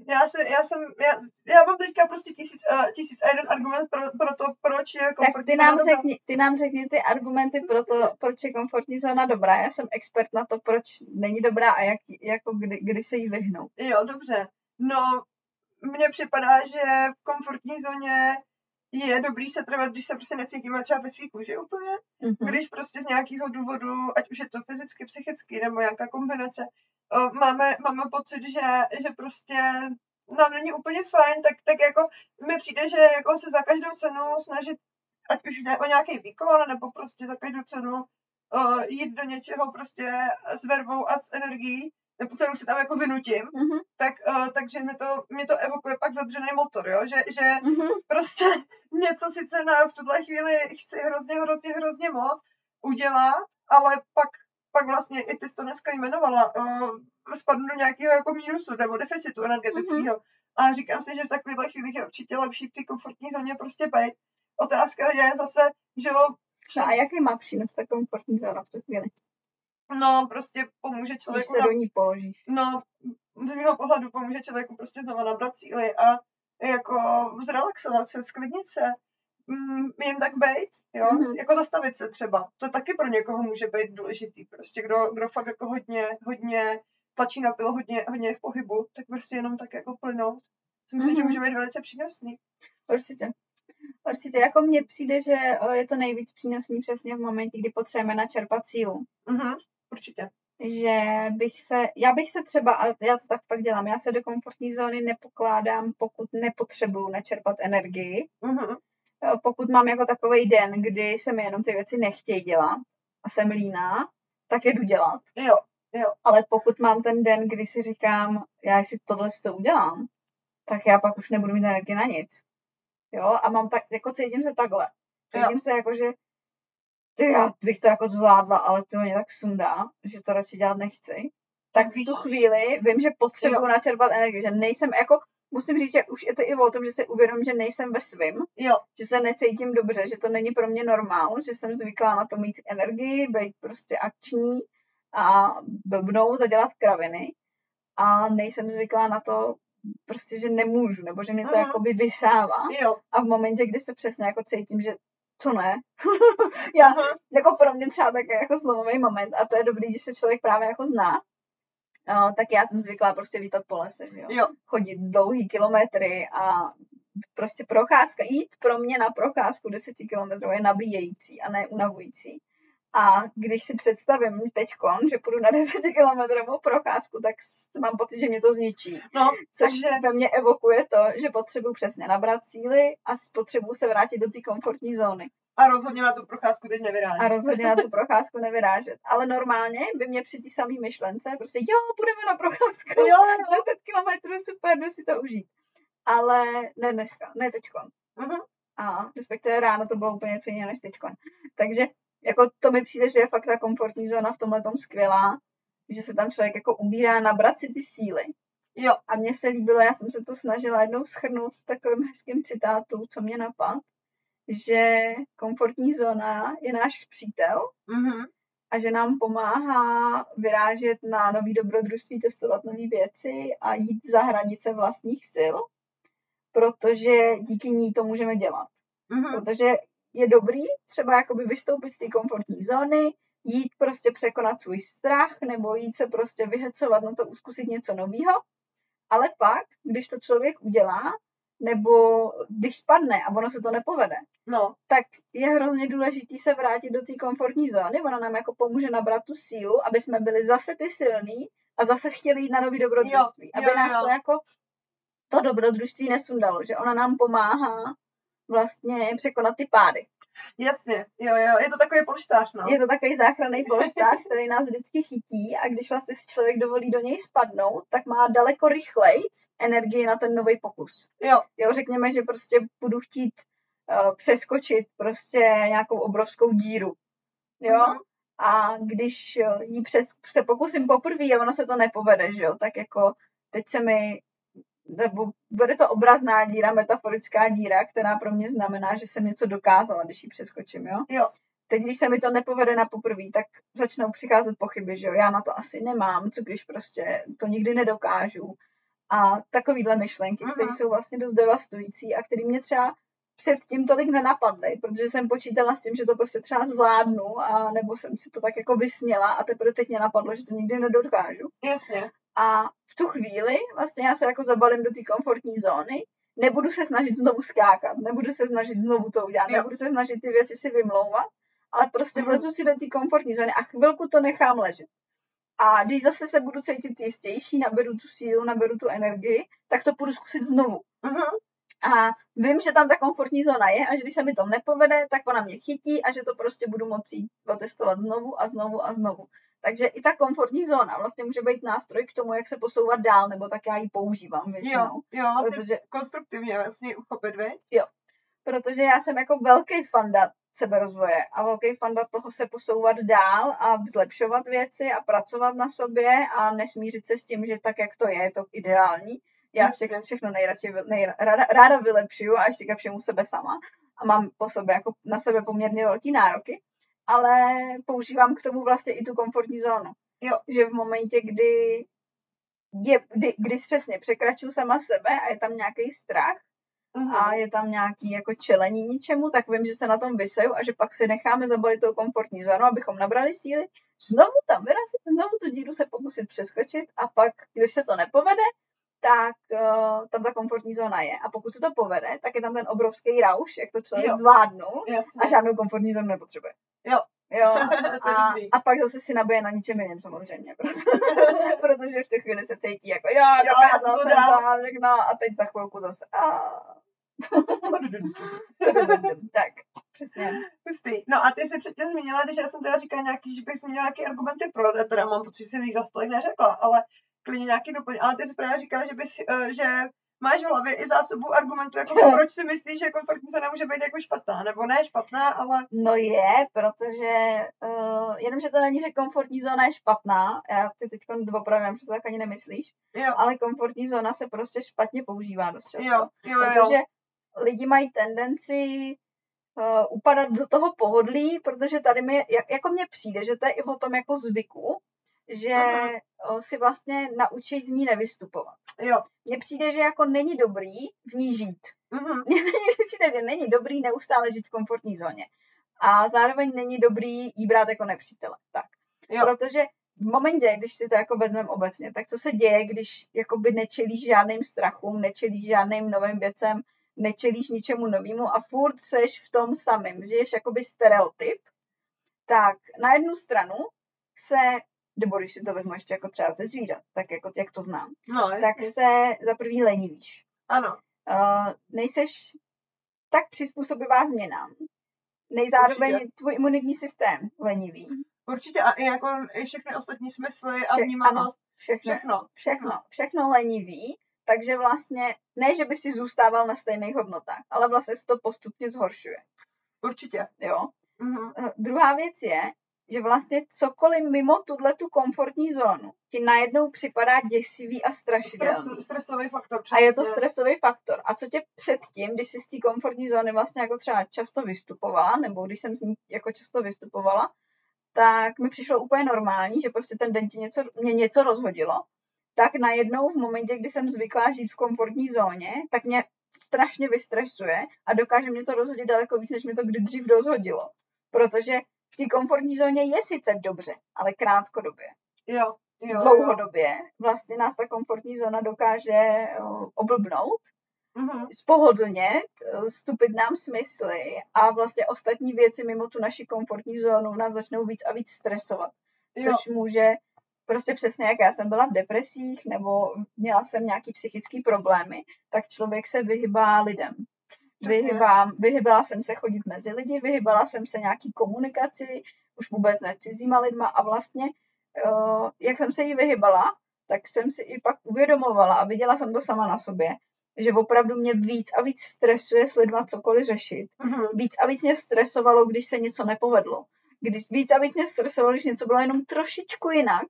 Já, se, já jsem, já, já mám teďka prostě tisíc, uh, tisíc a jeden argument pro, pro to, proč je Tak komfortní ty nám, zóna dobrá. řekni, ty nám řekni ty argumenty pro to, proč je komfortní zóna dobrá. Já jsem expert na to, proč není dobrá a jak, jako kdy, kdy se jí vyhnout. Jo, dobře. No, mně připadá, že v komfortní zóně je dobrý se trvat, když se prostě necítíme třeba ve svý kůži úplně. Mhm. Když prostě z nějakého důvodu, ať už je to fyzicky, psychicky nebo nějaká kombinace, o, máme, máme pocit, že, že prostě nám není úplně fajn, tak, tak jako mi přijde, že jako se za každou cenu snažit, ať už jde o nějaký výkon, nebo prostě za každou cenu o, jít do něčeho prostě s vervou a s energií, kterou si tam jako vynutím, Mhm. tak, uh, takže mi to, mě to evokuje pak zadřený motor, jo? Že, že Mhm. prostě něco sice na, v tuhle chvíli chci hrozně, hrozně, hrozně moc udělat, ale pak, pak vlastně, i ty jsi to dneska jmenovala, uh, spadnu do nějakého jako mínusu nebo deficitu energetického. A říkám si, že v takovýchhle chvílích je určitě lepší v té komfortní zóně prostě být. Otázka je zase, že jo, No a jaký má přínos ta komfortní zóna v tu chvíli? No prostě pomůže Když člověku se na do ní položíš. No, z mého pohledu pomůže člověku prostě znova nabrat síly a jako zrelaxovat se, sklidnit se, mm, jen tak být, jo, Mhm. jako zastavit se třeba. To taky pro někoho může být důležitý, prostě kdo, kdo fakt jako hodně, hodně tlačí na pilo, hodně, hodně je v pohybu, tak prostě jenom tak jako plynout. Si myslím, že Mhm. může být velice přínosný. Určitě. Určitě. Jako mně přijde, že o, je to nejvíc přínosný přesně v momentě, kdy potřebujeme načerpat sílu. Mhm, určitě. že bych se, já bych se třeba, ale já to tak pak dělám, já se do komfortní zóny nepokládám, pokud nepotřebuju načerpat energii. Jo, Pokud mám jako takový den, kdy se mi jenom ty věci nechtějí dělat a jsem líná, tak jedu dělat. jo, Ale pokud mám ten den, kdy si říkám, já si tohle to udělám, tak já pak už nebudu mít energii na nic. Jo, a mám tak, jako cítím se takhle. Cítím se jako, že ty, já bych to jako zvládla, ale to mě tak sundá, že to radši dělat nechci. Tak v tu chvíli vím, že potřebuji Jo. načerpat energii, že nejsem jako, musím říct, že už je to i o tom, že si uvědomím, že nejsem ve svým, jo, že se necítím dobře, že to není pro mě normál, že jsem zvyklá na to mít energii, být prostě akční a blbnout a dělat kraviny a nejsem zvyklá na to prostě, že nemůžu, nebo že mě to Mhm. jakoby vysává jo, a v momentě, kdy se přesně jako cítím, že to ne, já, Mhm. jako pro mě třeba takový jako zlomový moment a to je dobrý, když se člověk právě jako zná, Uh, tak já jsem zvyklá prostě vítat po lese, že jo? jo, chodit dlouhý kilometry a prostě procházka, jít pro mě na procházku 10 km je nabíjející a ne unavující. A když si představím teďkon, že půjdu na 10 kilometrovou procházku, tak mám pocit, že mě to zničí. No, Což ve mně evokuje to, že potřebuji přesně nabrat síly a potřebuji se vrátit do té komfortní zóny. a rozhodně na tu procházku teď nevyrážím. A rozhodně na tu procházku nevyrážet. Ale normálně by mě při té samé myšlence prostě, jo, půjdeme na procházku. Jo, 10 kilometrů, super, jdu si to užít. Ale ne dneska, ne teďkon. Mhm. A respektive ráno to bylo úplně něco jiného než teďkon. Takže jako to mi přijde, že je fakt ta komfortní zóna v tomhle tom skvělá, že se tam člověk jako umírá nabrat si ty síly. Jo, A mně se líbilo, já jsem se to snažila jednou schrnout v takovém hezkém citátu, co mě napad, že komfortní zóna je náš přítel mhm. a že nám pomáhá vyrážet na nový dobrodružství, testovat nové věci a jít za hranice vlastních sil, protože díky ní to můžeme dělat. Mhm. Protože je dobrý třeba jakoby vystoupit z té komfortní zóny, jít prostě překonat svůj strach nebo jít se prostě vyhecovat na to, zkusit něco nového. Ale pak, když to člověk udělá, nebo když spadne a ono se to nepovede, No, tak je hrozně důležité se vrátit do té komfortní zóny. Ona nám jako pomůže nabrat tu sílu, aby jsme byli zase ty silní a zase chtěli jít na nový dobrodružství. Jo, aby jo, nás jo. to jako to dobrodružství nesundalo, že ona nám pomáhá vlastně překonat ty pády. jasně, jo, jo, je to takový polštář, no. Je to takový záchranný polštář, který nás vždycky chytí a když vlastně si člověk dovolí do něj spadnout, tak má daleko rychleji energii na ten nový pokus. Jo, Jo, řekněme, že prostě budu chtít uh, přeskočit prostě nějakou obrovskou díru. Jo, Mhm. a když jo, jí přes, se pokusím poprvé a ono se to nepovede, že jo, tak jako teď se mi, nebo bude to obrazná díra, metaforická díra, která pro mě znamená, že jsem něco dokázala, když ji přeskočím, jo. jo, Teď, když se mi to nepovede na poprvé, tak začnou přicházet pochyby, že jo, já na to asi nemám, co když prostě to nikdy nedokážu. A takovýhle myšlenky, Mhm. které jsou vlastně dost devastující a které mě třeba předtím tolik nenapadly, protože jsem počítala s tím, že to prostě třeba zvládnu, a nebo jsem si to tak jako vysněla a teprve teď mě napadlo, že to nikdy nedokážu. jasně. A v tu chvíli vlastně já se jako zabalím do té komfortní zóny, nebudu se snažit znovu skákat, nebudu se snažit znovu to udělat, Jo. nebudu se snažit ty věci si vymlouvat, ale prostě Mhm. vlezu si do té komfortní zóny a chvilku to nechám ležet. A když zase se budu cítit jistější, naberu tu sílu, naberu tu energii, tak to půjdu zkusit znovu. Mhm. A vím, že tam ta komfortní zóna je a že když se mi to nepovede, tak ona mě chytí a že to prostě budu moci otestovat znovu a znovu a znovu. Takže i ta komfortní zóna vlastně může být nástroj k tomu, jak se posouvat dál, nebo tak já ji používám většinou. Jo, jo, vlastně Protože, konstruktivně vlastně uchopit, viď? protože já jsem jako velký fanda seberozvoje a velký fanda toho se posouvat dál a zlepšovat věci a pracovat na sobě a nesmířit se s tím, že tak, jak to je, je to ideální. Já všechno, všechno nejradši, vy- nej, ráda, ráda vylepšuju a ještě ke všemu sebe sama. A mám po sobě jako na sebe poměrně velký nároky, ale používám k tomu vlastně i tu komfortní zónu. Jo. Že v momentě, kdy, je, kdy, kdy přesně překračuju sama sebe a je tam nějaký strach, Mhm. a je tam nějaký jako čelení ničemu, tak vím, že se na tom vyseju a že pak si necháme zabalit tou komfortní zónu, abychom nabrali síly, znovu tam vyrazit, znovu tu díru se pokusit přeskočit a pak, když se to nepovede, tak uh, tam ta komfortní zóna je. A pokud se to povede, tak je tam ten obrovský rauš, jak to člověk Jo. zvládnul Jasně. a žádnou komfortní zónu nepotřebuje. Jo. Jo, a, a pak zase si nabije na ničem jiném samozřejmě, protože v té chvíli se cítí jako jo, Jo, dokázal jsem to a všechno a teď za chvilku zase a tak, přesně. Hustý. No a ty jsi předtím zmínila, když já jsem teda říkala nějaký, že bych zmínila nějaký argumenty pro, já teda mám pocit, že jsem jich zase tolik neřekla, ale klidně nějaký doplň. Ale ty jsi právě říkala, že bys, eh, že máš v hlavě i zásobu argumentů, jako proč si myslíš, že komfortní zóna může být jako špatná, nebo ne špatná, ale No je, protože uh, jenomže to není, že komfortní zóna je špatná, já ty teď opravím, že to tak ani nemyslíš, jo, ale komfortní zóna se prostě špatně používá dost často. jo, jo, jo, protože lidi mají tendenci uh, upadat do toho pohodlí, protože tady mi, jak, jako mně přijde, že to je i o tom jako zvyku, že Aha. si vlastně naučí z ní nevystupovat. jo. Mně přijde, že jako není dobrý v ní žít. Mhm. Mně přijde, že není dobrý neustále žít v komfortní zóně. A zároveň není dobrý jí brát jako nepřítele. Tak. Jo. Protože v momentě, když si to jako vezmeme obecně, tak co se děje, když jakoby nečelíš žádným strachům, nečelíš žádným novým věcem, nečelíš ničemu novému a furt seš v tom samém, žiješ jakoby stereotyp, tak na jednu stranu se, nebo když si to vezmu ještě jako třeba ze zvířat, tak jako jak to znám, No, tak se za prvý lenivíš. Ano. Uh, nejseš tak přizpůsobivá změnám. Nejzároveň Určitě. tvůj imunitní systém lenivý. Určitě a i jako i všechny ostatní smysly a Vše- vnímavost, Všechno, všechno. všechno, všechno lenivý, takže vlastně ne, že by si zůstával na stejných hodnotách, ale vlastně se to postupně zhoršuje. Určitě. Jo? Mhm. Eh, Druhá věc je, že vlastně cokoliv mimo tuhle tu komfortní zónu ti najednou připadá děsivý a strašidelný. Stres, stresový faktor. A je to stresový faktor. A co tě předtím, když jsi z té komfortní zóny vlastně jako třeba často vystupovala, nebo když jsem z ní jako často vystupovala, tak mi přišlo úplně normální, že prostě ten den ti něco, mě něco rozhodilo, tak najednou v momentě, kdy jsem zvyklá žít v komfortní zóně, tak mě strašně vystresuje a dokáže mě to rozhodit daleko víc, než mě to kdy dřív rozhodilo. Protože té komfortní zóně je sice dobře, ale krátkodobě Jo, jo. dlouhodobě vlastně nás ta komfortní zóna dokáže oblbnout, Mhm. spohodlnět, stupit nám smysly a vlastně ostatní věci mimo tu naši komfortní zónu nás začnou víc a víc stresovat. Jo. Což může prostě přesně jak já jsem byla v depresích nebo měla jsem nějaký psychický problémy, tak člověk se vyhybá lidem. Vyhybám, vyhybala jsem se chodit mezi lidi, vyhybala jsem se nějaký komunikaci, už vůbec ne cizíma lidma a vlastně, uh, jak jsem se jí vyhybala, tak jsem si i pak uvědomovala a viděla jsem to sama na sobě, že opravdu mě víc a víc stresuje s lidma cokoliv řešit. Mhm. Víc a víc mě stresovalo, když se něco nepovedlo. Když víc a víc mě stresovalo, když něco bylo jenom trošičku jinak,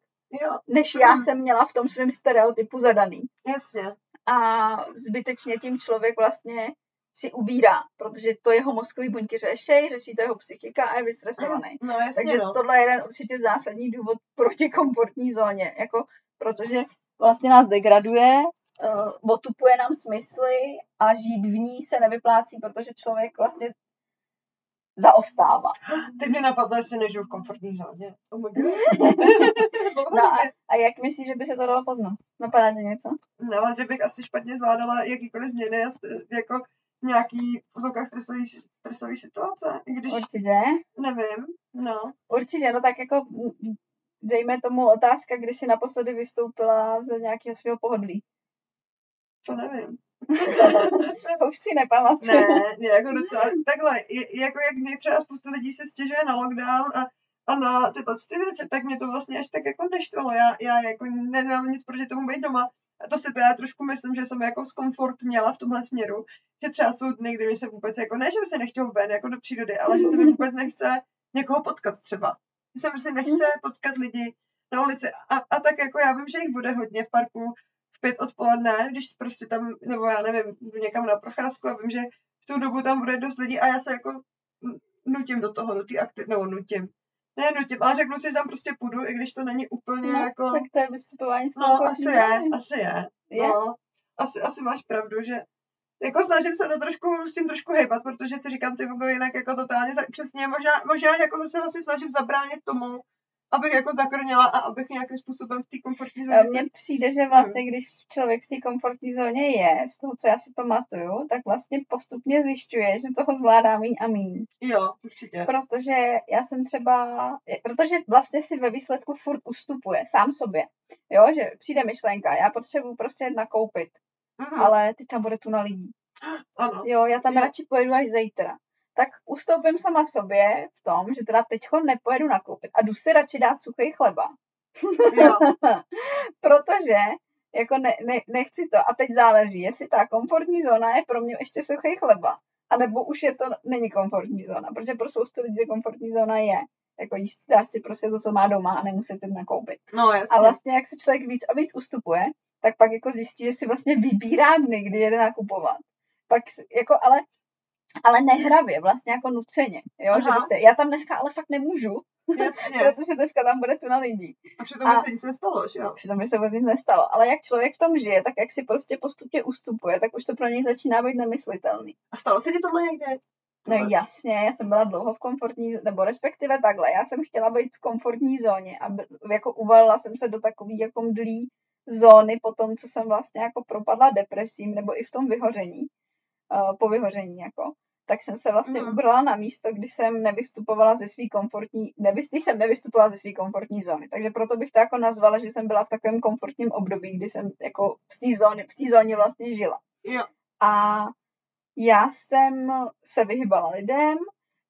Jo, než já Mhm. jsem měla v tom svém stereotypu zadaný. jasně. A zbytečně tím člověk vlastně si ubírá, protože to jeho mozkový buňky řešej, řeší to jeho psychika a je vystresovaný. No jasně, Takže no. tohle je jeden určitě zásadní důvod proti komfortní zóně, jako protože vlastně nás degraduje, uh, otupuje nám smysly a žít v ní se nevyplácí, protože člověk vlastně zaostává. Teď mě napadlo, jestli nežiju v komfortní zóně. Oh my god. No a, a jak myslíš, že by se to dalo poznat? Napadá tě něco? No, ale že bych asi špatně zvládala jakýkoliv změny, jako nějaký v úzovkách stresový, stresový situace, i když Určitě. nevím, no. Určitě, no tak jako dejme tomu otázka, kdy jsi naposledy vystoupila z nějakého svého pohodlí. To nevím. To už si nepamatuju. Ne, ne, jako docela, takhle, je, jako jak mě třeba spousta lidí se stěžuje na lockdown a, a na tyhle ty věci, tak mě to vlastně až tak jako neštvalo. Já, já jako nemám nic proti tomu být doma. A to si právě trošku myslím, že jsem jako zkomfortněla v tomhle směru, že třeba jsou dny, kdy mi se vůbec jako, ne, že by se nechtěl ven jako do přírody, ale že se mi vůbec nechce někoho potkat třeba. Že se prostě nechce potkat lidi na ulici. A, a tak jako já vím, že jich bude hodně v parku v pět odpoledne, když prostě tam, nebo já nevím, jdu někam na procházku a vím, že v tu dobu tam bude dost lidí a já se jako nutím do toho, do té aktiv, nebo nutím. Ne nutím, ale řeknu si, že tam prostě půjdu, i když to není úplně No, jako... tak to je vystupování No, asi je, asi je. Je? No, asi, asi máš pravdu, že jako snažím se to trošku s tím trošku hejbat, protože si říkám, ty jinak jako totálně, za, přesně, možná, možná jako se vlastně snažím zabránit tomu, abych jako zakrněla a abych nějakým způsobem v té komfortní zóně Mně se... přijde, že vlastně, když člověk v té komfortní zóně je, z toho, co já si pamatuju, tak vlastně postupně zjišťuje, že toho zvládá míň a míň. Jo, určitě. Protože já jsem třeba, protože vlastně si ve výsledku furt ustupuje sám sobě. Jo, že přijde myšlenka, já potřebuji prostě nakoupit, Mhm, ale ty tam bude tu na lidí. ano. Jo, já tam Jo. radši pojedu až zítra. Tak ustoupím sama sobě v tom, že teda teďko nepojedu nakoupit a jdu si radši dát suchý chleba. Protože jako ne, ne, nechci to. A teď záleží, jestli ta komfortní zóna je pro mě ještě suchý chleba, anebo už je to není komfortní zóna, protože pro spoustu lidí komfortní zóna je. Jako jíst dá si prostě to, co má doma a nemusí teď nakoupit. no jasně. A vlastně, jak se člověk víc a víc ustupuje, tak pak jako zjistí, že si vlastně vybírá dny, kdy jede nakupovat. Pak jako, ale, ale nehravě, vlastně jako nuceně. Jo? Že prostě, já tam dneska ale fakt nemůžu, Jasně. protože dneska tam bude tu na lidí. A přitom A- se nic nestalo, že jo? Přitom by se vůbec nic nestalo. Ale jak člověk v tom žije, tak jak si prostě postupně ustupuje, tak už to pro něj začíná být nemyslitelný. A stalo se ti tohle někde? No jasně, já jsem byla dlouho v komfortní, nebo respektive takhle, já jsem chtěla být v komfortní zóně a jako uvalila jsem se do takový jako mdlý zóny po tom, co jsem vlastně jako propadla depresím nebo i v tom vyhoření. Uh, po vyhoření, jako, tak jsem se vlastně Mhm. ubrala na místo, kdy jsem nevystupovala ze svý komfortní, nevy, když jsem nevystupovala ze své komfortní zóny. Takže proto bych to jako nazvala, že jsem byla v takovém komfortním období, kdy jsem jako v té zóně, v té zóně vlastně žila. Jo. A já jsem se vyhybala lidem,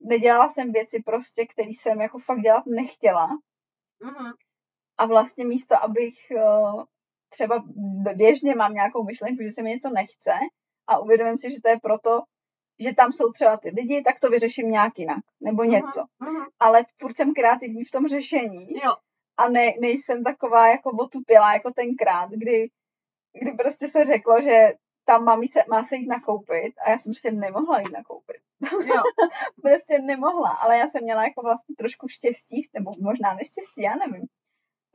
nedělala jsem věci prostě, které jsem jako fakt dělat nechtěla. Mhm. A vlastně místo, abych eh, třeba běžně mám nějakou myšlenku, že se mi něco nechce a uvědomím si, že to je proto, že tam jsou třeba ty lidi, tak to vyřeším nějak jinak, nebo něco. Mhm. Ale furt jsem kreativní v tom řešení Jo. a ne, nejsem taková jako otupělá jako tenkrát, kdy, kdy prostě se řeklo, že tam má, se, má se jít nakoupit a já jsem prostě nemohla jít nakoupit. Jo. prostě nemohla, ale já jsem měla jako vlastně trošku štěstí, nebo možná neštěstí, já nevím,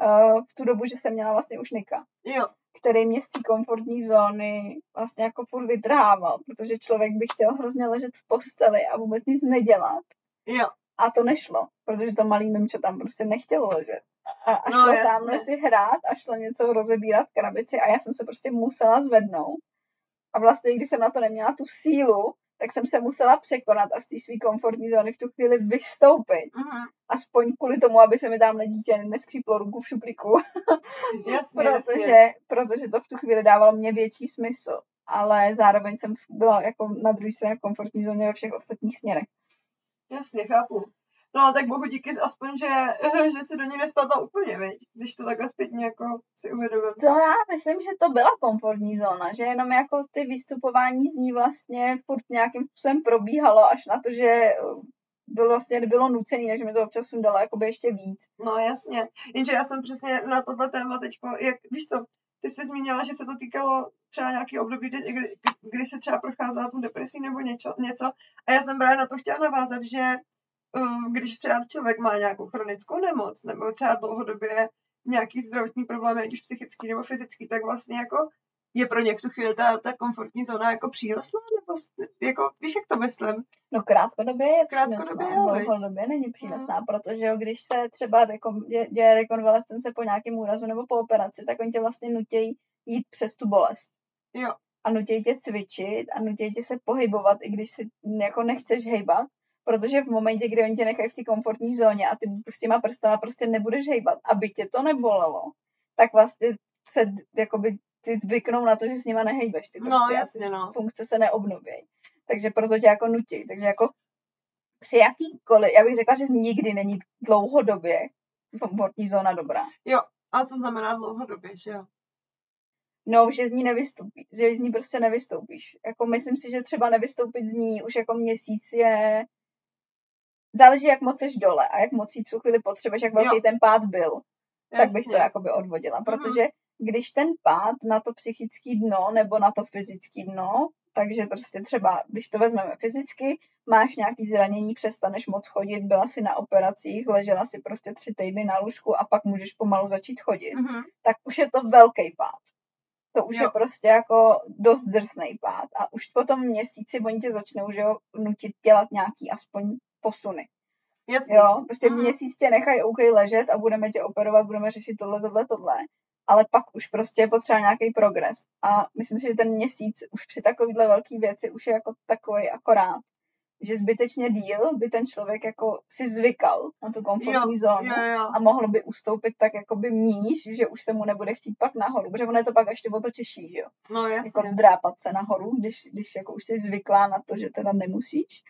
uh, v tu dobu, že jsem měla vlastně už Nika, Jo. Který mě z té komfortní zóny vlastně jako furt vytrhával, protože člověk by chtěl hrozně ležet v posteli a vůbec nic nedělat. Jo. A to nešlo, protože to malý mimčo tam prostě nechtělo ležet. A, a No, šlo jasně. tamhle si hrát a šlo něco rozebírat krabici a já jsem se prostě musela zvednout. A vlastně, když jsem na to neměla tu sílu, tak jsem se musela překonat a z té své komfortní zóny v tu chvíli vystoupit. Mhm. Aspoň kvůli tomu, aby se mi tam dítě neskříplo ruku v šuplíku. Jasně, protože, jasně. protože to v tu chvíli dávalo mě větší smysl. Ale zároveň jsem byla jako na druhé straně v komfortní zóně ve všech ostatních směrech. Jasně, chápu. No, tak bohu díky aspoň, že, že si do ní nespadla úplně, viď? Když to takhle zpětně jako si uvědomím. To já myslím, že to byla komfortní zóna, že jenom jako ty vystupování z ní vlastně furt nějakým způsobem probíhalo až na to, že eh, bylo vlastně bylo nucený, takže mi to občas dalo jakoby ještě víc. No jasně, jenže já jsem přesně na tohle téma teďko, jak, víš co, ty jsi zmínila, že se to týkalo třeba nějaký období, kdy, kdy, kdy se třeba procházela tu depresí nebo něco, něco. A já jsem právě na to chtěla navázat, že když třeba člověk má nějakou chronickou nemoc nebo třeba dlouhodobě nějaký zdravotní problémy, ať už psychický nebo fyzický, tak vlastně jako je pro ně v tu chvíli ta, ta komfortní zóna jako přínosná, nebo jako, víš, jak to myslím? No krátkodobě je Krátkodobě přínosná, dlouhodobě není přínosná, protože jo, když se třeba rekon, dě, děje rekonvalescence po nějakém úrazu nebo po operaci, tak oni tě vlastně nutí jít přes tu bolest. Jo. A nutí tě cvičit a nutí tě se pohybovat, i když si jako nechceš hejbat, protože v momentě, kdy oni tě nechají v té komfortní zóně a ty s těma prstama prostě nebudeš hejbat, aby tě to nebolelo, tak vlastně se jakoby ty zvyknou na to, že s nima nehejbeš ty No, prsty a jasně, no. funkce se neobnoví. Takže proto tě jako nutí. Takže jako při jakýkoliv, já bych řekla, že nikdy není dlouhodobě komfortní zóna dobrá. A co znamená dlouhodobě, že jo? No, že z ní nevystoupíš, že z ní prostě nevystoupíš. Jako myslím si, že třeba nevystoupit z ní už jako měsíc je... Záleží, jak moc jsi dole a jak moc jí tu chvíli potřebuješ, jak velký Jo. ten pád byl. tak bych to Jasně. jakoby odvodila, Mhm. protože když ten pád na to psychické dno nebo na to fyzické dno, takže prostě třeba, když to vezmeme fyzicky, máš nějaký zranění, přestaneš moc chodit, byla si na operacích, ležela si prostě tři týdny na lůžku a pak můžeš pomalu začít chodit, Mhm. tak už je to velký pád. To už Jo. je prostě jako dost drsný pád a už po tom měsíci oni tě začnou že jo, nutit dělat nějaký aspoň posuny. Jasně. Jo, prostě Mhm. měsíc tě nechají OK ležet a budeme tě operovat, budeme řešit tohle, tohle, tohle. Ale pak už prostě je potřeba nějaký progres. A myslím si, že ten měsíc už při takovýhle velký věci už je jako takový akorát. Že zbytečně díl by ten člověk jako si zvykal na tu komfortní zónu Jo, jo. a mohl by ustoupit tak jakoby níž, že už se mu nebude chtít pak nahoru, protože ono je to pak ještě o to těžší, že jo? No Jako jasně. drápat se nahoru, když, když jako už jsi zvyklá na to, že teda nemusíš.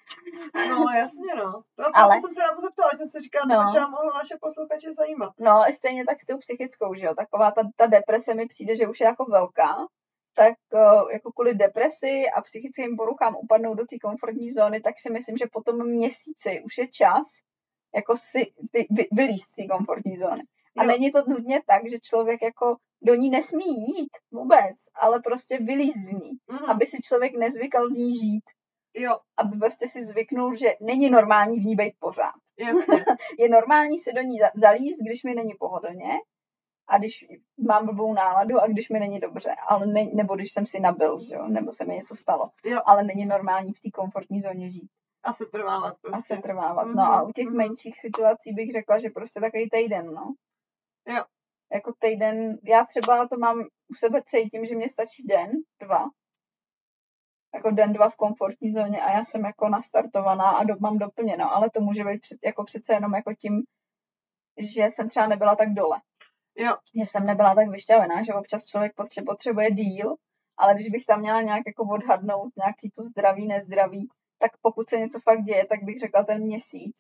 No jasně, no. To, Ale- jsem se na to zeptala, jsem si říkala, No. no. třeba mohlo naše posluchače zajímat. No, stejně tak s tou psychickou, že jo, taková ta, ta deprese mi přijde, že už je jako velká, tak uh, jako kvůli depresi a psychickým poruchám upadnou do té komfortní zóny, tak si myslím, že po tom měsíci už je čas jako si vy, vy, vylíst z té komfortní zóny. A Jo. není to nutně tak, že člověk jako do ní nesmí jít vůbec, ale prostě vylíst z ní, Mhm. aby si člověk nezvykal v ní žít, Jo, aby prostě si zvyknul, že není normální v ní být pořád jasně. je normální se do ní za- zalíst, když mi není pohodlně a když mám blbou náladu a když mi není dobře, ale ne, nebo když jsem si nabil, že jo, nebo se mi něco stalo. Jo. Ale není normální v té komfortní zóně žít A se trvávat a prostě. se trvávat. No a u těch Mhm. menších situací bych řekla, že prostě takový týden, no. Jo. Jako týden, já třeba to mám u sebe cítím, že mě stačí den, dva. jako den, dva v komfortní zóně a já jsem jako nastartovaná a do, mám doplněno, ale to může být před, jako přece jenom jako tím, že jsem třeba nebyla tak dole. Jo. Že jsem nebyla tak vyšťavená, že občas člověk potřebuje, potřebuje díl, ale když bych tam měla nějak jako odhadnout nějaký to zdraví, nezdraví, tak pokud se něco fakt děje, tak bych řekla ten měsíc.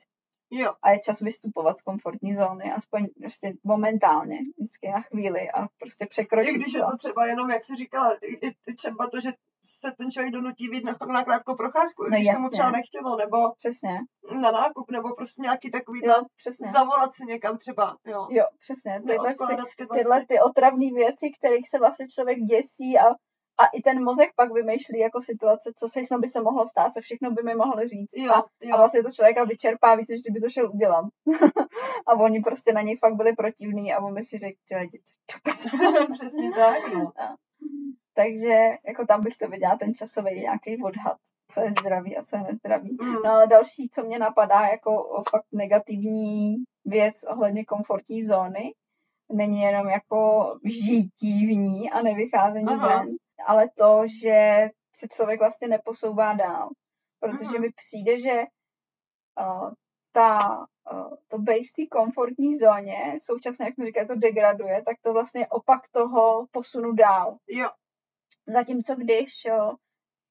Jo. A je čas vystupovat z komfortní zóny, aspoň prostě momentálně, vždycky na chvíli a prostě překročit I když je to třeba jenom, jak jsi říkala, i, i třeba to, že se ten člověk donutí být na, na krátkou procházku, No když se mu jasně. třeba nechtělo, nebo Přesně, na nákup, nebo prostě nějaký takový, jo, přesně. zavolat si někam třeba, jo. Jo, přesně. Tyhle, ty, tyhle, ty otravné věci, kterých se vlastně člověk děsí a, a i ten mozek pak vymýšlí jako situace, co všechno by se mohlo stát, co všechno by mi mohli říct. Jo, a, jo. a vlastně to člověka vyčerpá víc, než kdyby to šel udělat. a oni prostě na něj fakt byli protivní a on by si řekl, že jděte do prdele." Přesně tak, no. Takže jako tam bych to viděla ten časový nějaký odhad, co je zdravý a co je nezdravý. Mm. No ale další, co mě napadá jako fakt negativní věc ohledně komfortní zóny, není jenom jako žití v ní a nevycházení Aha. ven, ale to, že se člověk vlastně neposouvá dál. Protože Mhm. mi přijde, že uh, ta, to být v té komfortní zóně, současně, jak mi říká, to degraduje, tak to vlastně opak toho posunu dál. Jo, Zatímco když jo,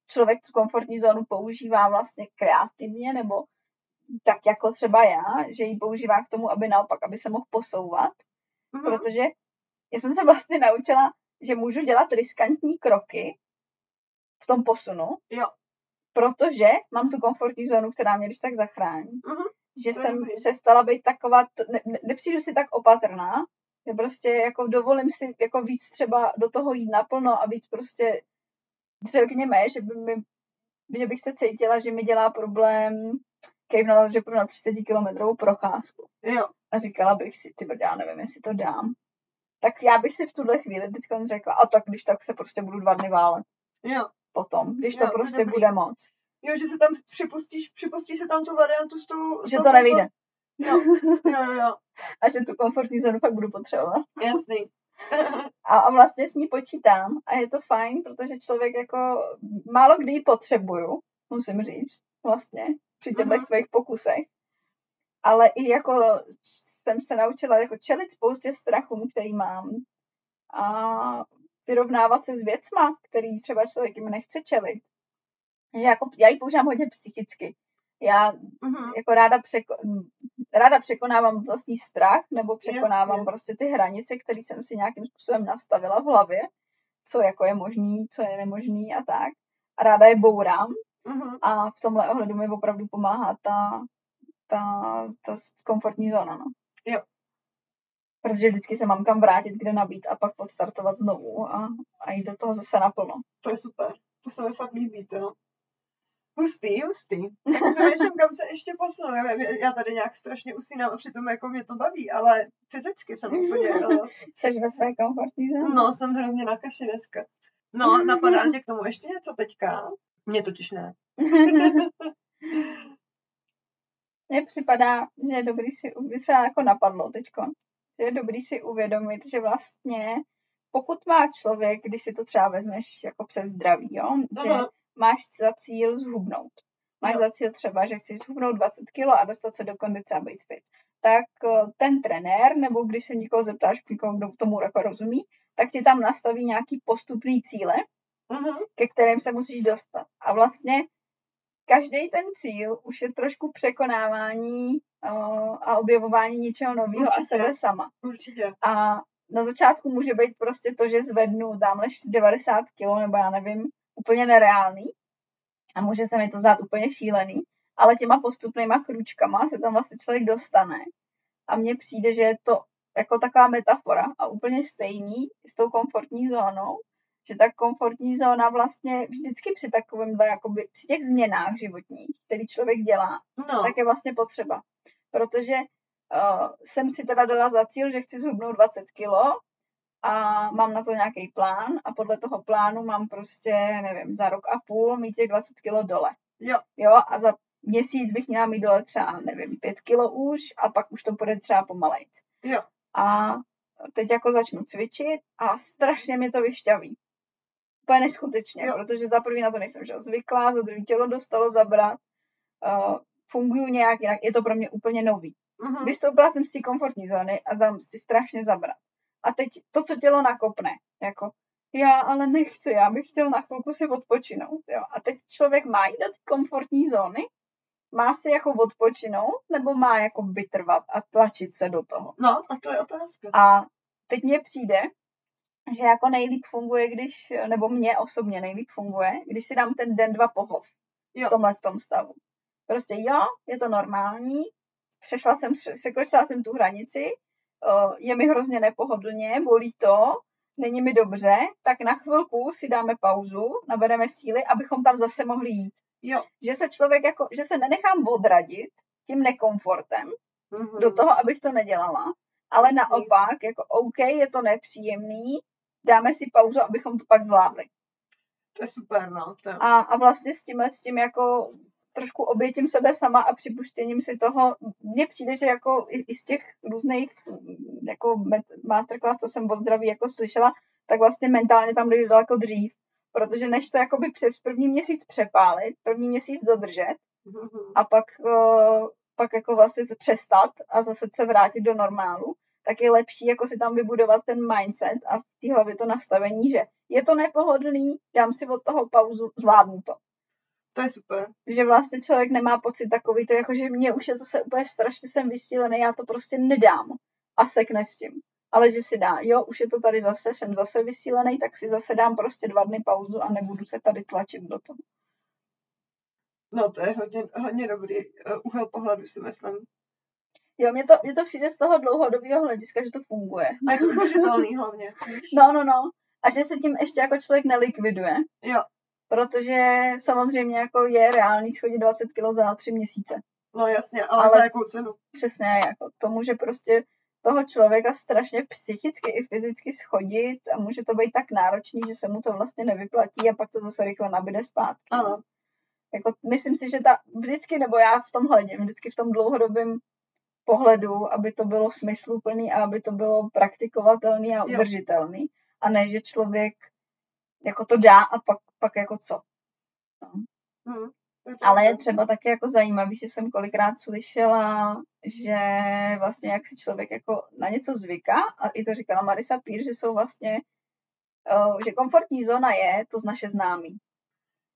člověk tu komfortní zónu používá vlastně kreativně, nebo tak jako třeba já, že ji používá k tomu, aby naopak, aby se mohl posouvat, mhm. protože já jsem se vlastně naučila, že můžu dělat riskantní kroky v tom posunu, Jo. protože mám tu komfortní zónu, která mě když tak zachrání. Mhm. Že To je jsem dobrý. přestala být taková, ne, ne, nepřijdu si tak opatrná, že prostě jako dovolím si jako víc třeba do toho jít naplno a víc prostě řekněme, že by mi, že bych se cítila, že mi dělá problém kejvnout, že půjdu na 30 kilometrovou procházku. jo, A říkala bych si, ty já nevím, jestli to dám. Tak já bych si v tuhle chvíli teď řekla, a tak když tak se prostě budu dva dny válet jo. potom, když Jo, to to je prostě dobrý. bude moc. Jo, že se tam připustíš, připustíš se tam tu variantu s tou... Že to nevyjde. Jo, jo, jo, A že tu komfortní zónu fakt budu potřebovat. jasný. A, a vlastně s ní počítám a je to fajn, protože člověk jako málo kdy ji potřebuju, musím říct, vlastně, při těchto Mhm. svých pokusech. Ale i jako jsem se naučila jako čelit spoustě strachům, který mám a vyrovnávat se s věcma, který třeba člověk jim nechce čelit. Že jako, já ji používám hodně psychicky. Já Mhm. jako ráda, překo, ráda překonávám vlastní strach nebo překonávám Jasně. prostě ty hranice, které jsem si nějakým způsobem nastavila v hlavě, co jako je možný, co je nemožný a tak. A ráda je bourám Mhm. a v tomhle ohledu mi opravdu pomáhá ta, ta, ta komfortní zóna. No. Jo. Protože vždycky se mám kam vrátit, kde nabít a pak odstartovat znovu a, a jít do toho zase naplno. To je super. To se mi fakt líbí, to. Hustý, hustý. Tak přemýšlím, kam se ještě posunu. Já, já tady nějak strašně usínám a přitom jako mě to baví, ale fyzicky jsem úplně... eh, Jseš ve své komfortní zóně? No, jsem hrozně na kaši dneska. No, napadá tě k tomu ještě něco teďka? Mně totiž ne. Mně připadá, že je dobrý si, by třeba jako napadlo teďko, že je dobrý si uvědomit, že vlastně pokud má člověk, když si to třeba vezmeš jako přes zdraví, jo, že Aha. Máš za cíl zhubnout. Máš Jo. za cíl třeba, že chceš zhubnout 20 kg a dostat se do kondice a být fit. Tak eh, ten trenér, nebo když se někoho zeptáš, někoho, kdo tomu jako rozumí, tak ti tam nastaví nějaký postupný cíle, Mhm. ke kterým se musíš dostat. A vlastně každý ten cíl už je trošku překonávání uh, a objevování něčeho nového a sebe sama. Určitě. A na začátku může být prostě to, že zvednu tamhle 90 kg, nebo já nevím, úplně nereálný. A může se mi to zdát úplně šílený. Ale těma postupnýma krůčkama se tam vlastně člověk dostane. A mně přijde, že je to jako taková metafora a úplně stejný s tou komfortní zónou, že ta komfortní zóna vlastně vždycky při takovémhle, jakoby při těch změnách životních, který člověk dělá, No, tak je vlastně potřeba. Protože uh, jsem si teda dala za cíl, že chci zhubnout 20 kilo a mám na to nějaký plán a podle toho plánu mám prostě, nevím, za rok a půl mít těch 20 kilo dole. jo, Jo, a za měsíc bych měla mít dole třeba, nevím, 5 kilo už a pak už to bude třeba pomalejc. jo. A teď jako začnu cvičit a strašně mě to vyšťaví. úplně neskutečně, Jo. protože za prvý na to nejsem že, zvyklá, za druhý tělo dostalo zabrat, uh, funguju nějak jinak, je to pro mě úplně nový. Mhm. Vystoupila jsem z té komfortní zóny a dám si strašně zabrat. A teď to, co tělo nakopne, jako já ale nechci, já bych chtěl na chvilku si odpočinout. Jo. A teď člověk má jít do té komfortní zóny, má si jako odpočinout, nebo má jako vytrvat a tlačit se do toho. No, a to je otázka. A teď mně přijde, že jako nejlíp funguje, když, nebo mě osobně nejlíp funguje, když si dám ten den, dva pohov Jo. v tomhle tom stavu. Prostě jo, je to normální, přešla jsem, překročila jsem tu hranici, je mi hrozně nepohodlně, bolí to, není mi dobře, tak na chvilku si dáme pauzu, nabereme síly, abychom tam zase mohli jít. Jo. Že se člověk jako, že se nenechám odradit tím nekomfortem, Mhm. do toho, abych to nedělala, ale Jasný. naopak, jako OK, je to nepříjemný, dáme si pauzu, abychom to pak zvládli. To je super, no. To. A, a vlastně s tímhle, s tím jako trošku obětím sebe sama a připuštěním si toho, mně přijde, že jako i, i z těch různých mm, jako masterclass, co jsem o zdraví jako slyšela, tak vlastně mentálně tam jde daleko dřív. Protože než to jakoby přes první měsíc přepálit, první měsíc dodržet Mhm. a pak, uh, pak jako vlastně přestat a zase se vrátit do normálu, tak je lepší jako si tam vybudovat ten mindset a v té hlavě to nastavení, že je to nepohodlný, dám si od toho pauzu, zvládnu to. To je super. Že vlastně člověk nemá pocit takový to, jako že mě už je zase úplně strašně jsem vysílený, já to prostě nedám a sekne s tím. Ale že si dá, jo, už je to tady zase, jsem zase vysílený, tak si zase dám prostě dva dny pauzu a nebudu se tady tlačit do toho. No, to je hodně, hodně dobrý uh, úhel pohledu, si myslím. Jo, mně to, mně to přijde z toho dlouhodobého hlediska, že to funguje. A je to udržitelný hlavně. No, no, no. A že se tím ještě jako člověk nelikviduje, Jo, protože samozřejmě jako je reálný schodit 20 kg za tři měsíce. no jasně, ale, Ale- za jakou cenu? Přesně, jako to může prostě toho člověka strašně psychicky i fyzicky schodit a může to být tak náročný, že se mu to vlastně nevyplatí a pak to zase rychle nabide zpátky. Ano. Jako, myslím si, že ta vždycky, nebo já v tom hledím, vždycky v tom dlouhodobém pohledu, aby to bylo smysluplný a aby to bylo praktikovatelný a Jo. udržitelný. A ne, že člověk jako to dá a pak, pak jako co. Hm. to je Ale je třeba taky jako zajímavý, že jsem kolikrát slyšela, že vlastně jak si člověk jako na něco zvyká, a i to říkala Marisa Pír, že jsou vlastně, že komfortní zóna je to z naše známí.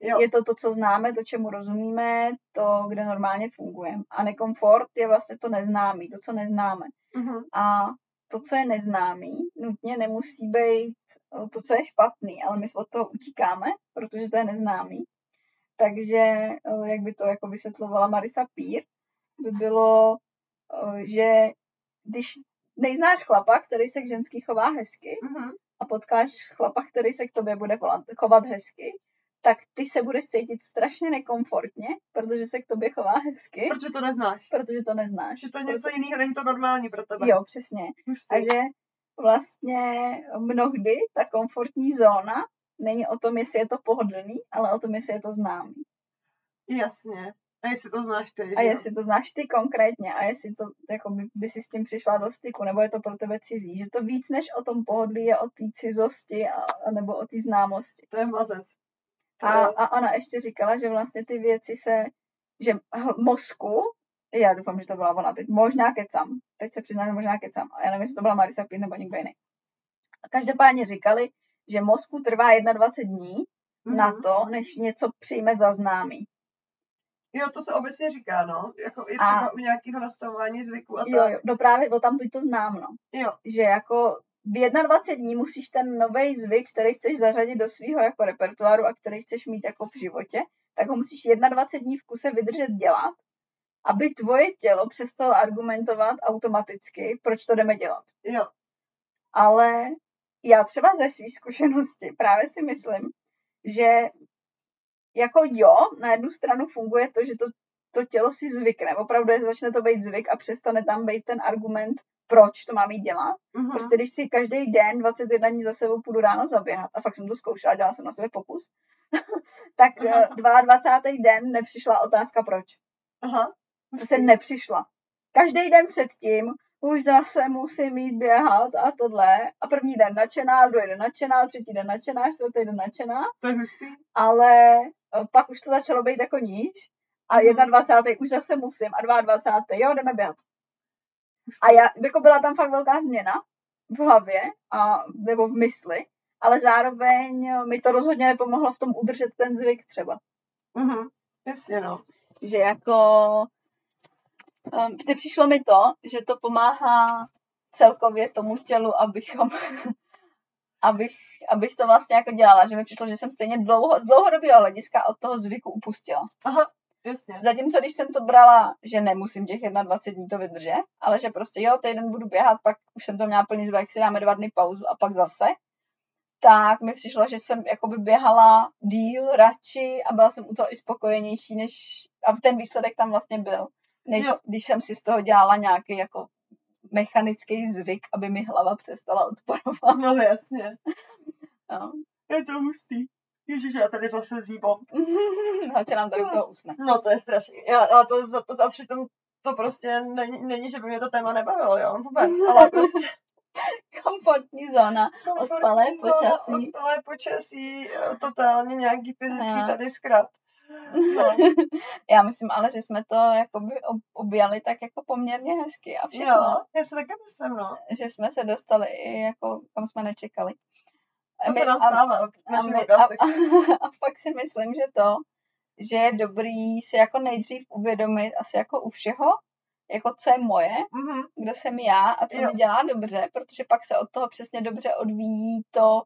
Jo, Je to to, co známe, to, čemu rozumíme, to, kde normálně fungujeme. A nekomfort je vlastně to neznámý, to, co neznáme. mhm. A to, co je neznámý, nutně nemusí být to, co je špatný, ale my od toho utíkáme, protože to je neznámý. Takže, eh, jak by to jako vysvětlovala Marisa Pír, by bylo, eh, že když nejznáš chlapa, který se k ženský chová hezky Mhm. a potkáš chlapa, který se k tobě bude chovat hezky, tak ty se budeš cítit strašně nekomfortně, protože se k tobě chová hezky, Protože to neznáš. protože to neznáš. Že to je něco jiného, není to normální pro tebe. Jo, přesně. Hustý. A že vlastně mnohdy ta komfortní zóna není o tom, jestli je to pohodlný, ale o tom, jestli je to známý. Jasně. A jestli to znáš ty, A jo? jestli to znáš ty konkrétně a jestli to jako by, by si s tím přišla do styku, nebo je to pro tebe cizí. Že to víc než o tom pohodlí je o té cizosti a, a nebo o té známosti. To je mazec. A, je- a ona ještě říkala, že vlastně ty věci se, že mozku, já doufám, že to byla ona teď, možná kecam, teď se přiznám, že možná kecam, a já nevím, jestli to byla Marisa Pír nebo někdo jiný. A každopádně říkali, že mozku trvá 21 dní na Mhm. to, než něco přijme za známý. Jo, to se obecně říká, no. Jako i A- třeba u nějakého nastavování zvyku a tak. Jo, jo, no právě o tam to znám, no. jo. Že jako v 21 dní musíš ten nový zvyk, který chceš zařadit do svého jako repertoáru a který chceš mít jako v životě, tak ho musíš 21 dní v kuse vydržet dělat, aby tvoje tělo přestalo argumentovat automaticky, proč to jdeme dělat. Jo, Ale já třeba ze své zkušenosti právě si myslím, že jako jo, na jednu stranu funguje to, že to, to tělo si zvykne. Opravdu je, začne to být zvyk a přestane tam být ten argument, proč to má mít dělat. mhm. Prostě když si každý den 21 dní za sebou půjdu ráno zaběhat, a fakt jsem to zkoušela, dělala jsem na sebe pokus, tak eh, 22. den nepřišla otázka proč. Aha. Prostě nepřišla. Každý den předtím už zase musím jít běhat a tohle. A první den nadšená, druhý den nadšená, třetí den nadšená, čtvrtý den nadšená. To je hustý. Ale eh, pak už to začalo být jako níž. A Mhm. 21. už zase musím a 22. jo, jdeme běhat. A já, jako byla tam fakt velká změna v hlavě a, nebo v mysli, ale zároveň mi to rozhodně nepomohlo v tom udržet ten zvyk třeba. Mhm. Jasně, no. Že jako, um, přišlo mi to, že to pomáhá celkově tomu tělu, abychom, abych, abych to vlastně jako dělala, že mi přišlo, že jsem stejně dlouho, z dlouhodobého hlediska od toho zvyku upustila. Aha, jasně. Zatímco když jsem to brala, že nemusím těch 21 dní to vydržet, ale že prostě jo, týden budu běhat, pak už jsem to měla plný zvyk, si dáme dva dny pauzu a pak zase, tak mi přišlo, že jsem jakoby běhala díl, radši a byla jsem u toho i spokojenější, než, a ten výsledek tam vlastně byl, než Jo. když jsem si z toho dělala nějaký jako mechanický zvyk, aby mi hlava přestala odporovat. No jasně. No. Je to hustý. Ježiš, já tady zase zíbám. Hoďte nám tady to usne. No to je strašný. Já, a to, za to, a přitom to prostě není, není, že by mě to téma nebavilo, jo, vůbec, ale prostě Komfortní zóna. Ospalé komfortní zóna, počasí. Ospalé počasí, eh, totálně nějaký fyzický tady zkrat. No. Já myslím ale, že jsme to jakoby ob- objali tak jako poměrně hezky a všechno. Jo, já si taky myslím, no. Že jsme se dostali i jako, kam jsme nečekali. To my- se nám a- stává a, našich my, a, a, a fakt si myslím, že to, že je dobrý si jako nejdřív uvědomit asi jako u všeho, jako co je moje, Mhm. kdo jsem já a co Jo. mi dělá dobře, protože pak se od toho přesně dobře odvíjí to,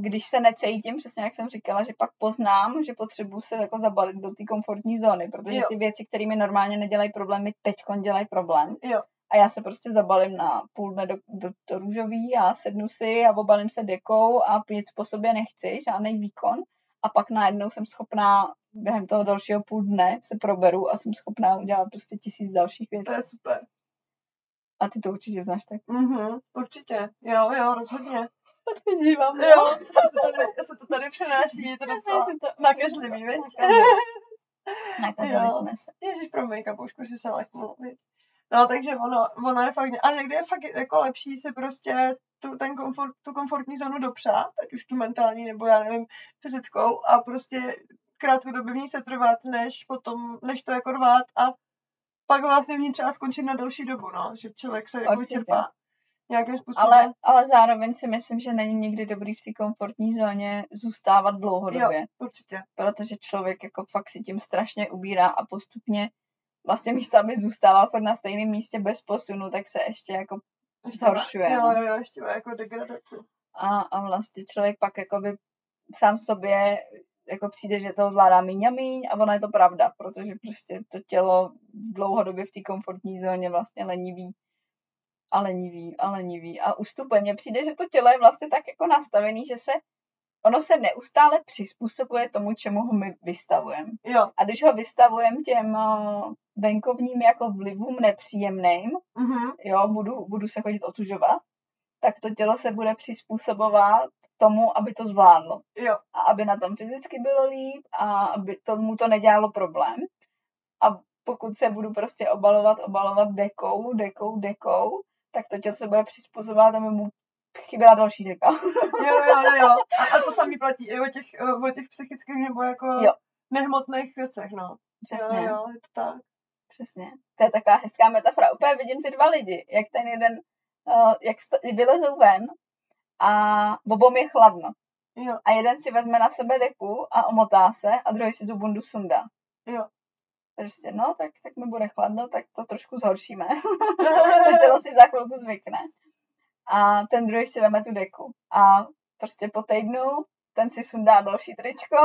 když se necítím, přesně jak jsem říkala, že pak poznám, že potřebuji se jako zabalit do té komfortní zóny, protože Jo. ty věci, které mi normálně nedělají problém, mi teď dělají problém. Jo. A já se prostě zabalím na půl dne do, do, do růžový a sednu si a obalím se dekou a nic po sobě nechci, žádný výkon. A pak najednou jsem schopná během toho dalšího půl dne se proberu a jsem schopná udělat prostě tisíc dalších To věcí. je super. A ty to určitě znáš tak. Mhm, určitě. Jo, jo, rozhodně. Jo, se to tady, se to tady přenáší, je to docela nakažlivý, viď? Nakazili Jo. jsme se. Ježíš, pro make-up, už si se leknu, viď? No, takže ono, ono je fakt, a někdy je fakt jako lepší si prostě tu, ten komfort, tu komfortní zónu dopřát, ať už tu mentální, nebo já nevím, fyzickou, a prostě krátkodobě v ní se trvat, než potom, než to jako rvát a pak vlastně v ní třeba skončit na delší dobu, no, že člověk se jako čerpá nějakým způsobem. Ale, ale zároveň si myslím, že není nikdy dobrý v té komfortní zóně zůstávat dlouhodobě. Určitě. protože člověk jako fakt si tím strašně ubírá a postupně vlastně místo, aby zůstával furt na stejném místě bez posunu, tak se ještě jako Ještě zhoršuje. Jo, no. jo, jo, ještě má jako degradaci. A, a vlastně člověk pak jakoby sám sobě jako přijde, že to zvládá míň a míň a ona je to pravda, protože prostě to tělo dlouhodobě v té komfortní zóně vlastně lenivý a lenivý a lenivý a ustupuje. Mně přijde, že to tělo je vlastně tak jako nastavený, že se ono se neustále přizpůsobuje tomu, čemu ho my vystavujeme. Jo. A když ho vystavujeme těm uh, venkovním jako vlivům nepříjemným, Mhm. jo, budu, budu se chodit otužovat, tak to tělo se bude přizpůsobovat tomu, aby to zvládlo. Jo. A aby na tom fyzicky bylo líp a aby tomu to nedělalo problém. A pokud se budu prostě obalovat, obalovat dekou, dekou, dekou, tak to tělo se bude přizpůsobovat, aby mu chyběla další deka. Jo, jo, jo, jo. A, a to samý platí i o těch, eh, o těch psychických nebo jako Jo. nehmotných věcech, no. Přesně. Jo, jo, je to tak. Přesně. To je taková hezká metafora. Úplně vidím ty dva lidi, jak ten jeden, uh, jak sta- vylezou ven a obom je chladno. Jo, A jeden si vezme na sebe deku a omotá se a druhý si tu bundu sundá. jo. Prostě, no, tak, tak mi bude chladno, tak to trošku zhoršíme. to tělo si za chvilku zvykne. A ten druhý si veme tu deku. A prostě po týdnu ten si sundá další tričko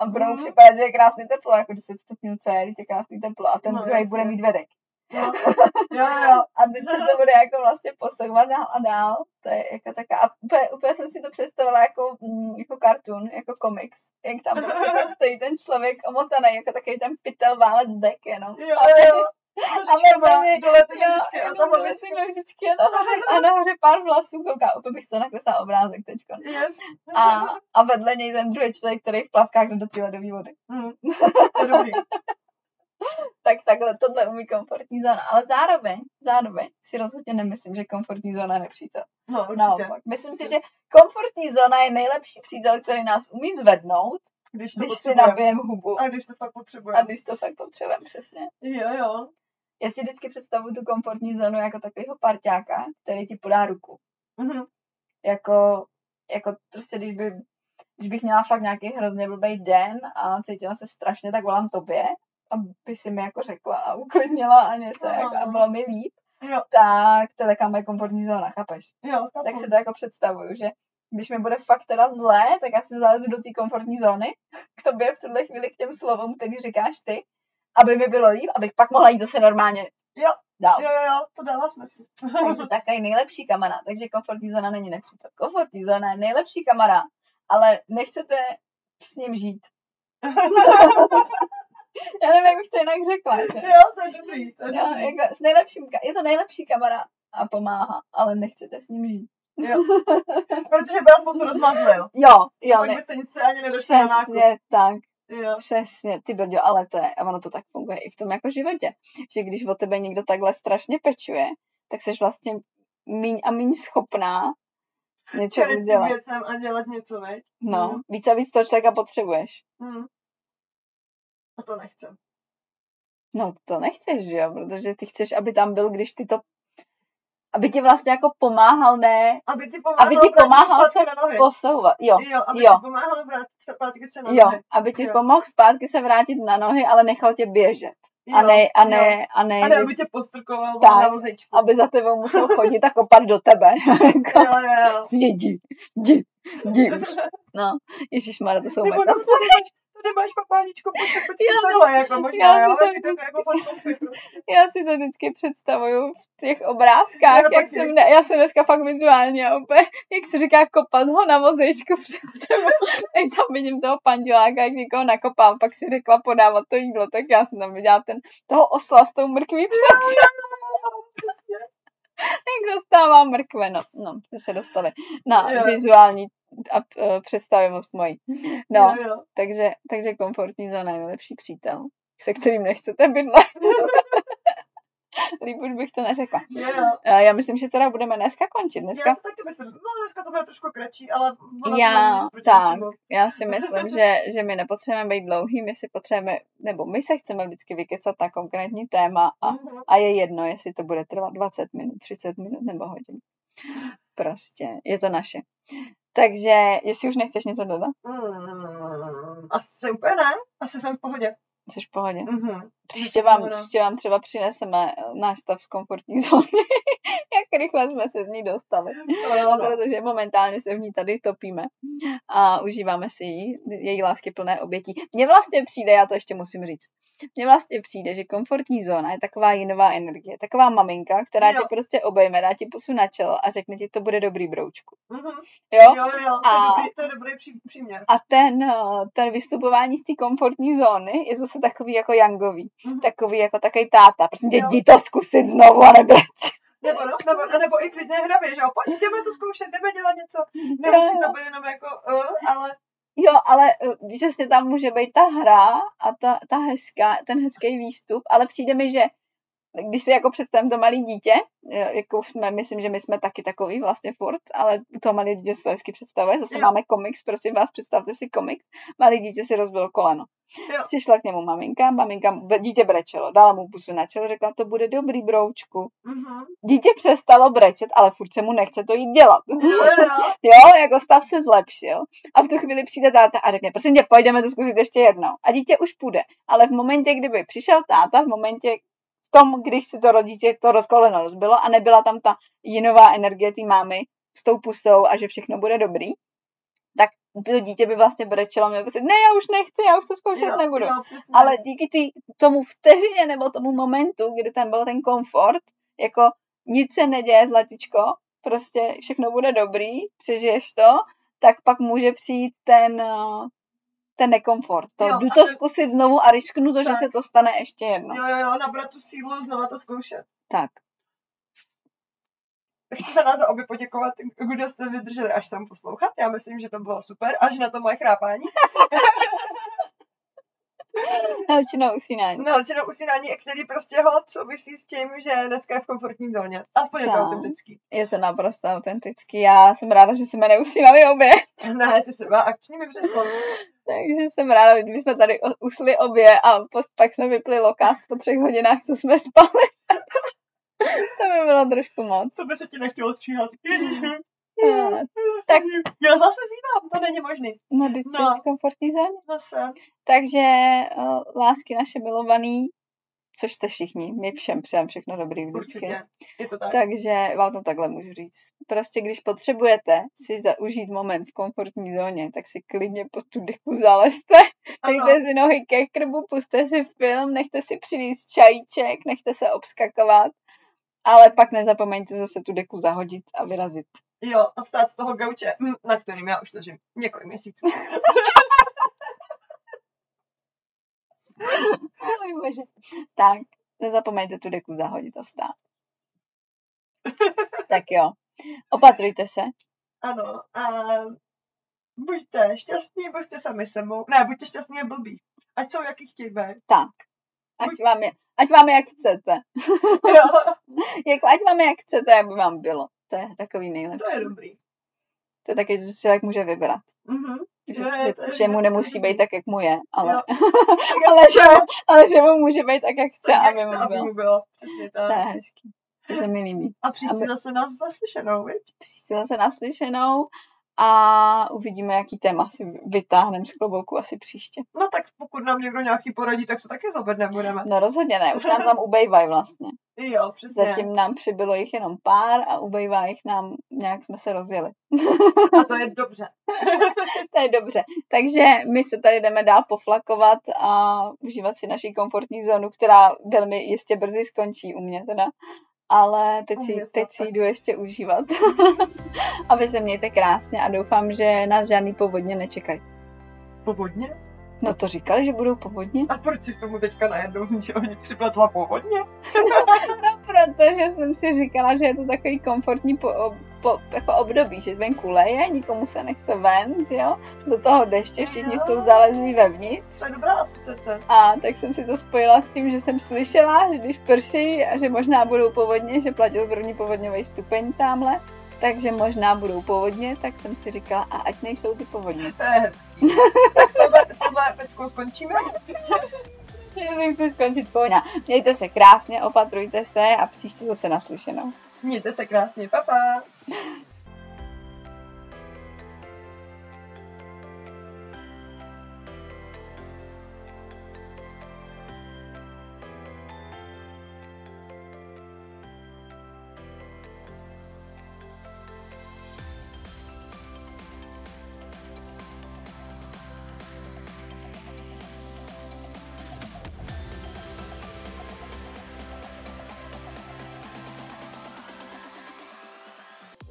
a bude mu Mhm. připadat, že je krásný teplo, jako 10 stupňů, co je, je krásný teplo. A ten No, druhý bude mít vedek. Jo, jo, jo. A teď se to bude jako vlastně posouvat dál a dál. To je jako taká, a úplně, úplně jsem si to představila jako, mm, jako cartoon, jako komiks. Jak tam prostě tam stojí ten člověk omotaný, jako takový ten pytel válec dek jenom. Jo, a, jo. a mě, Dole ty nožičky a nožičky a nahoře, pár vlasů kouká, úplně bych to nakreslila obrázek teďko. Yes. A, a vedle něj ten druhý člověk, který v plavkách jde do té ledové vody. Hm. To dobrý. tak takhle tohle umí komfortní zóna. Ale zároveň, zároveň si rozhodně nemyslím, že komfortní zóna je nepřítel. No, určitě. Naopak. Myslím si, že komfortní zóna je nejlepší přítel, který nás umí zvednout, Když to když si potřebujeme. nabijem hubu. A když to fakt A potřebujeme. když to fakt potřebujeme, přesně. Jo, jo. Já si vždycky představuju tu komfortní zónu jako takového parťáka, který ti podá ruku. Mhm. Jako, jako prostě, když, by, když bych měla fakt nějaký hrozně blbý den a cítila se strašně, tak volám tobě, aby si mi jako řekla a uklidnila a něco Aha. jako, a bylo mi líp, Jo, tak to je taková moje komfortní zóna, chápeš? jo, Tak chápu. si to jako představuju, že když mi bude fakt teda zlé, tak já si zalezu do té komfortní zóny, k tobě v tuhle chvíli k těm slovům, který říkáš ty, aby mi bylo líp, abych pak mohla jít zase normálně Jo. dál. Jo, jo, jo, to dává smysl. Takže takový nejlepší kamarád. Takže komfortní zóna není nepřítel. Komfortní zóna je nejlepší kamarád, ale nechcete s ním žít. Já nevím, jak bych to jinak řekla. Že? jo, to je dobrý, to je Jo, dobrý. jako, s nejlepším, je to nejlepší kamarád a pomáhá, ale nechcete s ním žít. Jo. Protože by vás moc rozmazlil. Jo, jo, Pak ne, byste nic se ani nedošli na nákup. přesně tak, Jo. přesně, ty brďo, ale to je, a ono to tak funguje i v tom jako životě, že když o tebe někdo takhle strašně pečuje, tak jsi vlastně míň a míň schopná něco Čelit udělat. věcem a dělat něco, veď? No, Mhm. víc a víc toho člověka potřebuješ. Hm. A to nechcem. No, to nechceš, že jo, protože ty chceš, aby tam byl, když ty to, aby ti vlastně jako pomáhal, ne Aby ti pomáhal, Aby ti pomáhal se posouvat, jo, Jo, aby jo. ti pomáhal vrátit se zpátky se na jo, nohy. aby ti Jo. pomohl zpátky se vrátit na nohy, ale nechal tě běžet. A Jo, ne, a jo. ne, a ne, A ne, aby tě postrkoval Tak. na vozečku. aby za tebou musel chodit a kopat do tebe. Jako, Jo, jo, jo. Jdi, jdi, jdi. No, ježišmarja, to jsou Nebo meta. no, tady máš, tady máš papáničko, pojď, pojď, pojď, Jo, takhle, jako já možná, si jo, to taky to jako. Já si to vždycky představuju v těch obrázkách, Já jak jsem, ne, já jsem dneska fakt vizuálně úplně, jak se říká, kopat ho na vozejčku před sebou. Tak tam vidím toho pandiláka, jak někoho nakopám, pak si řekla podávat to jídlo, tak já jsem tam viděla ten, toho osla s tou mrkví před jak dostává mrkve, no, no, jsme se dostali na Jo. vizuální a, uh, představivost mojí. No, Jo, jo. takže, takže komfortní zóna je nejlepší přítel, se kterým nechcete bydlet. Líp už bych to neřekla. Jo, jo. Já myslím, že teda budeme dneska končit. Dneska Já si taky myslím, no dneska to bude trošku kratší, ale Já, tak. ničemu. já si myslím, že, že my nepotřebujeme být dlouhý, my si potřebujeme, nebo my se chceme vždycky vykecat na konkrétní téma a, Mhm. a je jedno, jestli to bude trvat 20 minut, 30 minut nebo hodinu. Prostě, je to naše. Takže, jestli už nechceš něco dodat, Mm, asi úplně ne, asi jsem v pohodě. jsi v pohodě. Mhm. Příště vám, Dobrá. příště vám třeba přineseme eh, náš stav z komfortní zóny, jak rychle jsme se z ní dostali. Jo, no. protože momentálně se v ní tady topíme a užíváme si ji, její lásky plné obětí. Mně vlastně přijde, já to ještě musím říct, mně vlastně přijde, že komfortní zóna je taková jinová energie, taková maminka, která Jo. tě prostě obejme, dá ti pusu na čelo a řekne ti, to bude dobrý broučku. Mhm. Jo? Jo, jo, jo, to je A- dobrý, to je dobrý pří, příměr. A ten, eh, ten vystupování z té komfortní zóny je zase takový jako jangový. Mhm. Takový jako takový táta. Prostě Jo. jdi to zkusit znovu a nebreč. Nebo, no, nebo, nebo i klidně hravě, že jo, pojď, jdeme to zkoušet, jdeme dělat něco. Nemusí to být jenom jako, uh, ale Jo, ale přesně tam může být ta hra a ta, ta hezká, ten hezký výstup, ale přijde mi, že když si jako představím to malé dítě, eh, jako jsme, myslím, že my jsme taky takový vlastně furt, ale to malé dítě si to hezky představuje, zase Jo. máme komiks, prosím vás, představte si komiks, malé dítě si rozbilo koleno. Jo. Přišla k němu maminka, maminka, dítě brečelo, dala mu pusu na čelo, řekla, to bude dobrý broučku. mhm. Dítě přestalo brečet, ale furt se mu nechce to jít dělat. jo, jo, Jo, jako stav se zlepšil. A v tu chvíli přijde táta a řekne, prosím tě, pojďme to zkusit ještě jednou. A dítě už půjde. Ale v momentě, kdyby přišel táta, v momentě, v tom, když si to dítě to rozkoleno rozbilo a nebyla tam ta jinová energie té mámy s tou pusou a že všechno bude dobrý, tak to dítě by vlastně brečelo, mělo by si, ne, já už nechci, já už to zkoušet jo, nebudu. jo, přesně. Ale díky tý, tomu vteřině nebo tomu momentu, kdy tam byl ten komfort, jako nic se neděje, zlatičko, prostě všechno bude dobrý, přežiješ to, tak pak může přijít ten, eh, ten nekomfort. To, Jo, jdu to ten- zkusit znovu a risknu to, že Tak. se to stane ještě jednou. Jo, jo, jo, nabrat tu sílu, znova to zkoušet. Tak. Chci za nás obě poděkovat, kdo jste vydrželi až sem poslouchat. Já myslím, že to bylo super, až na to moje chrápání. Helčino usínání. No, čino usínání, který prostě hod souvisí s tím, že dneska je v komfortní zóně. Aspoň je to Tak. autentický. Je to naprosto autentický. Já jsem ráda, že jsme neusínali obě. Ne, ty jsi byla akční mi přišlo. Takže jsem ráda, že jsme tady usli obě a post, pak jsme vypli lokást po třech hodinách, co jsme spali. To by bylo trošku moc. To by se ti nechtělo stříhat. Ježiši. Eh, tak- Já zase zívám, to není možný. No, teď No. v komfortní zóně. Zase. Takže uh, lásky naše milovaný, což jste všichni, my všem přejem všechno dobrý vždycky. Určitě. Je to tak. Takže vám to takhle můžu říct. Prostě když potřebujete si zaužít moment v komfortní zóně, tak si klidně pod tu deku zalezte, dejte si nohy ke krbu, puste si film, nechte si přinést čajíček, nechte se obskakovat, ale pak nezapomeňte zase tu deku zahodit a vyrazit. Jo, a vstát z toho gauče, na kterým já už ležím několik měsíců. Oj, bože. Tak, nezapomeňte tu deku zahodit a vstát. tak jo, opatrujte se. Ano, a buďte šťastní, buďte sami sebou. Ne, buďte šťastní a blbí. Ať jsou jaký chtějí být. Tak, ať vám je, ať vám je jak chcete. Jo, Jako, ať vám je jak chcete, aby vám bylo. To je takový nejlepší. to je dobrý. To je taky, že člověk může vybrat. Mhm. Že, je- že, je že mu nemusí být tak, jak mu je, ale, Jo. ale, že, mu- ale že mu může být tak, jak chce, Tak, jak aby chce, mu bylo. mu bylo. Přesně tak. To je hezký. To se mi líbí. A příště Aby- zase nás zaslyšenou, viď? Příště zase naslyšenou a uvidíme, jaký téma si vytáhneme z klobouku asi příště. No tak pokud nám někdo nějaký poradí, tak se taky zobet nebudeme. No rozhodně ne, už nám tam ubejvají vlastně. Jo, přesně. Zatím nám přibylo jich jenom pár a ubejvá jich nám, nějak jsme se rozjeli. A to je dobře. To je dobře. Takže my se tady jdeme dál poflakovat a užívat si naší komfortní zónu, která velmi jistě brzy skončí u mě teda. Ale teď si, teď si jdu ještě užívat. a vy se mějte krásně a doufám, že nás žádný povodně nečekají. Povodně? No to říkali, že budou povodně? A proč si k tomu teďka najednou z ničeho nic připletla povodně? No, protože jsem si říkala, že je to takový komfortní po, po, jako období, že venku leje, nikomu se nechce ven, že jo? Do toho deště všichni Jo. jsou zalezlí vevnitř. To je dobrá asociace. A tak jsem si to spojila s tím, že jsem slyšela, že když prší a že možná budou povodně, že platil první povodňový stupeň tamhle, takže možná budou povodně, tak jsem si říkala, a ať nejsou ty povodně. To je hezký. tak s tohle, s tohle peckou skončíme. Já chci skončit pohodně. Mějte se krásně, opatrujte se a příště zase naslyšenou. Mějte se krásně, papa.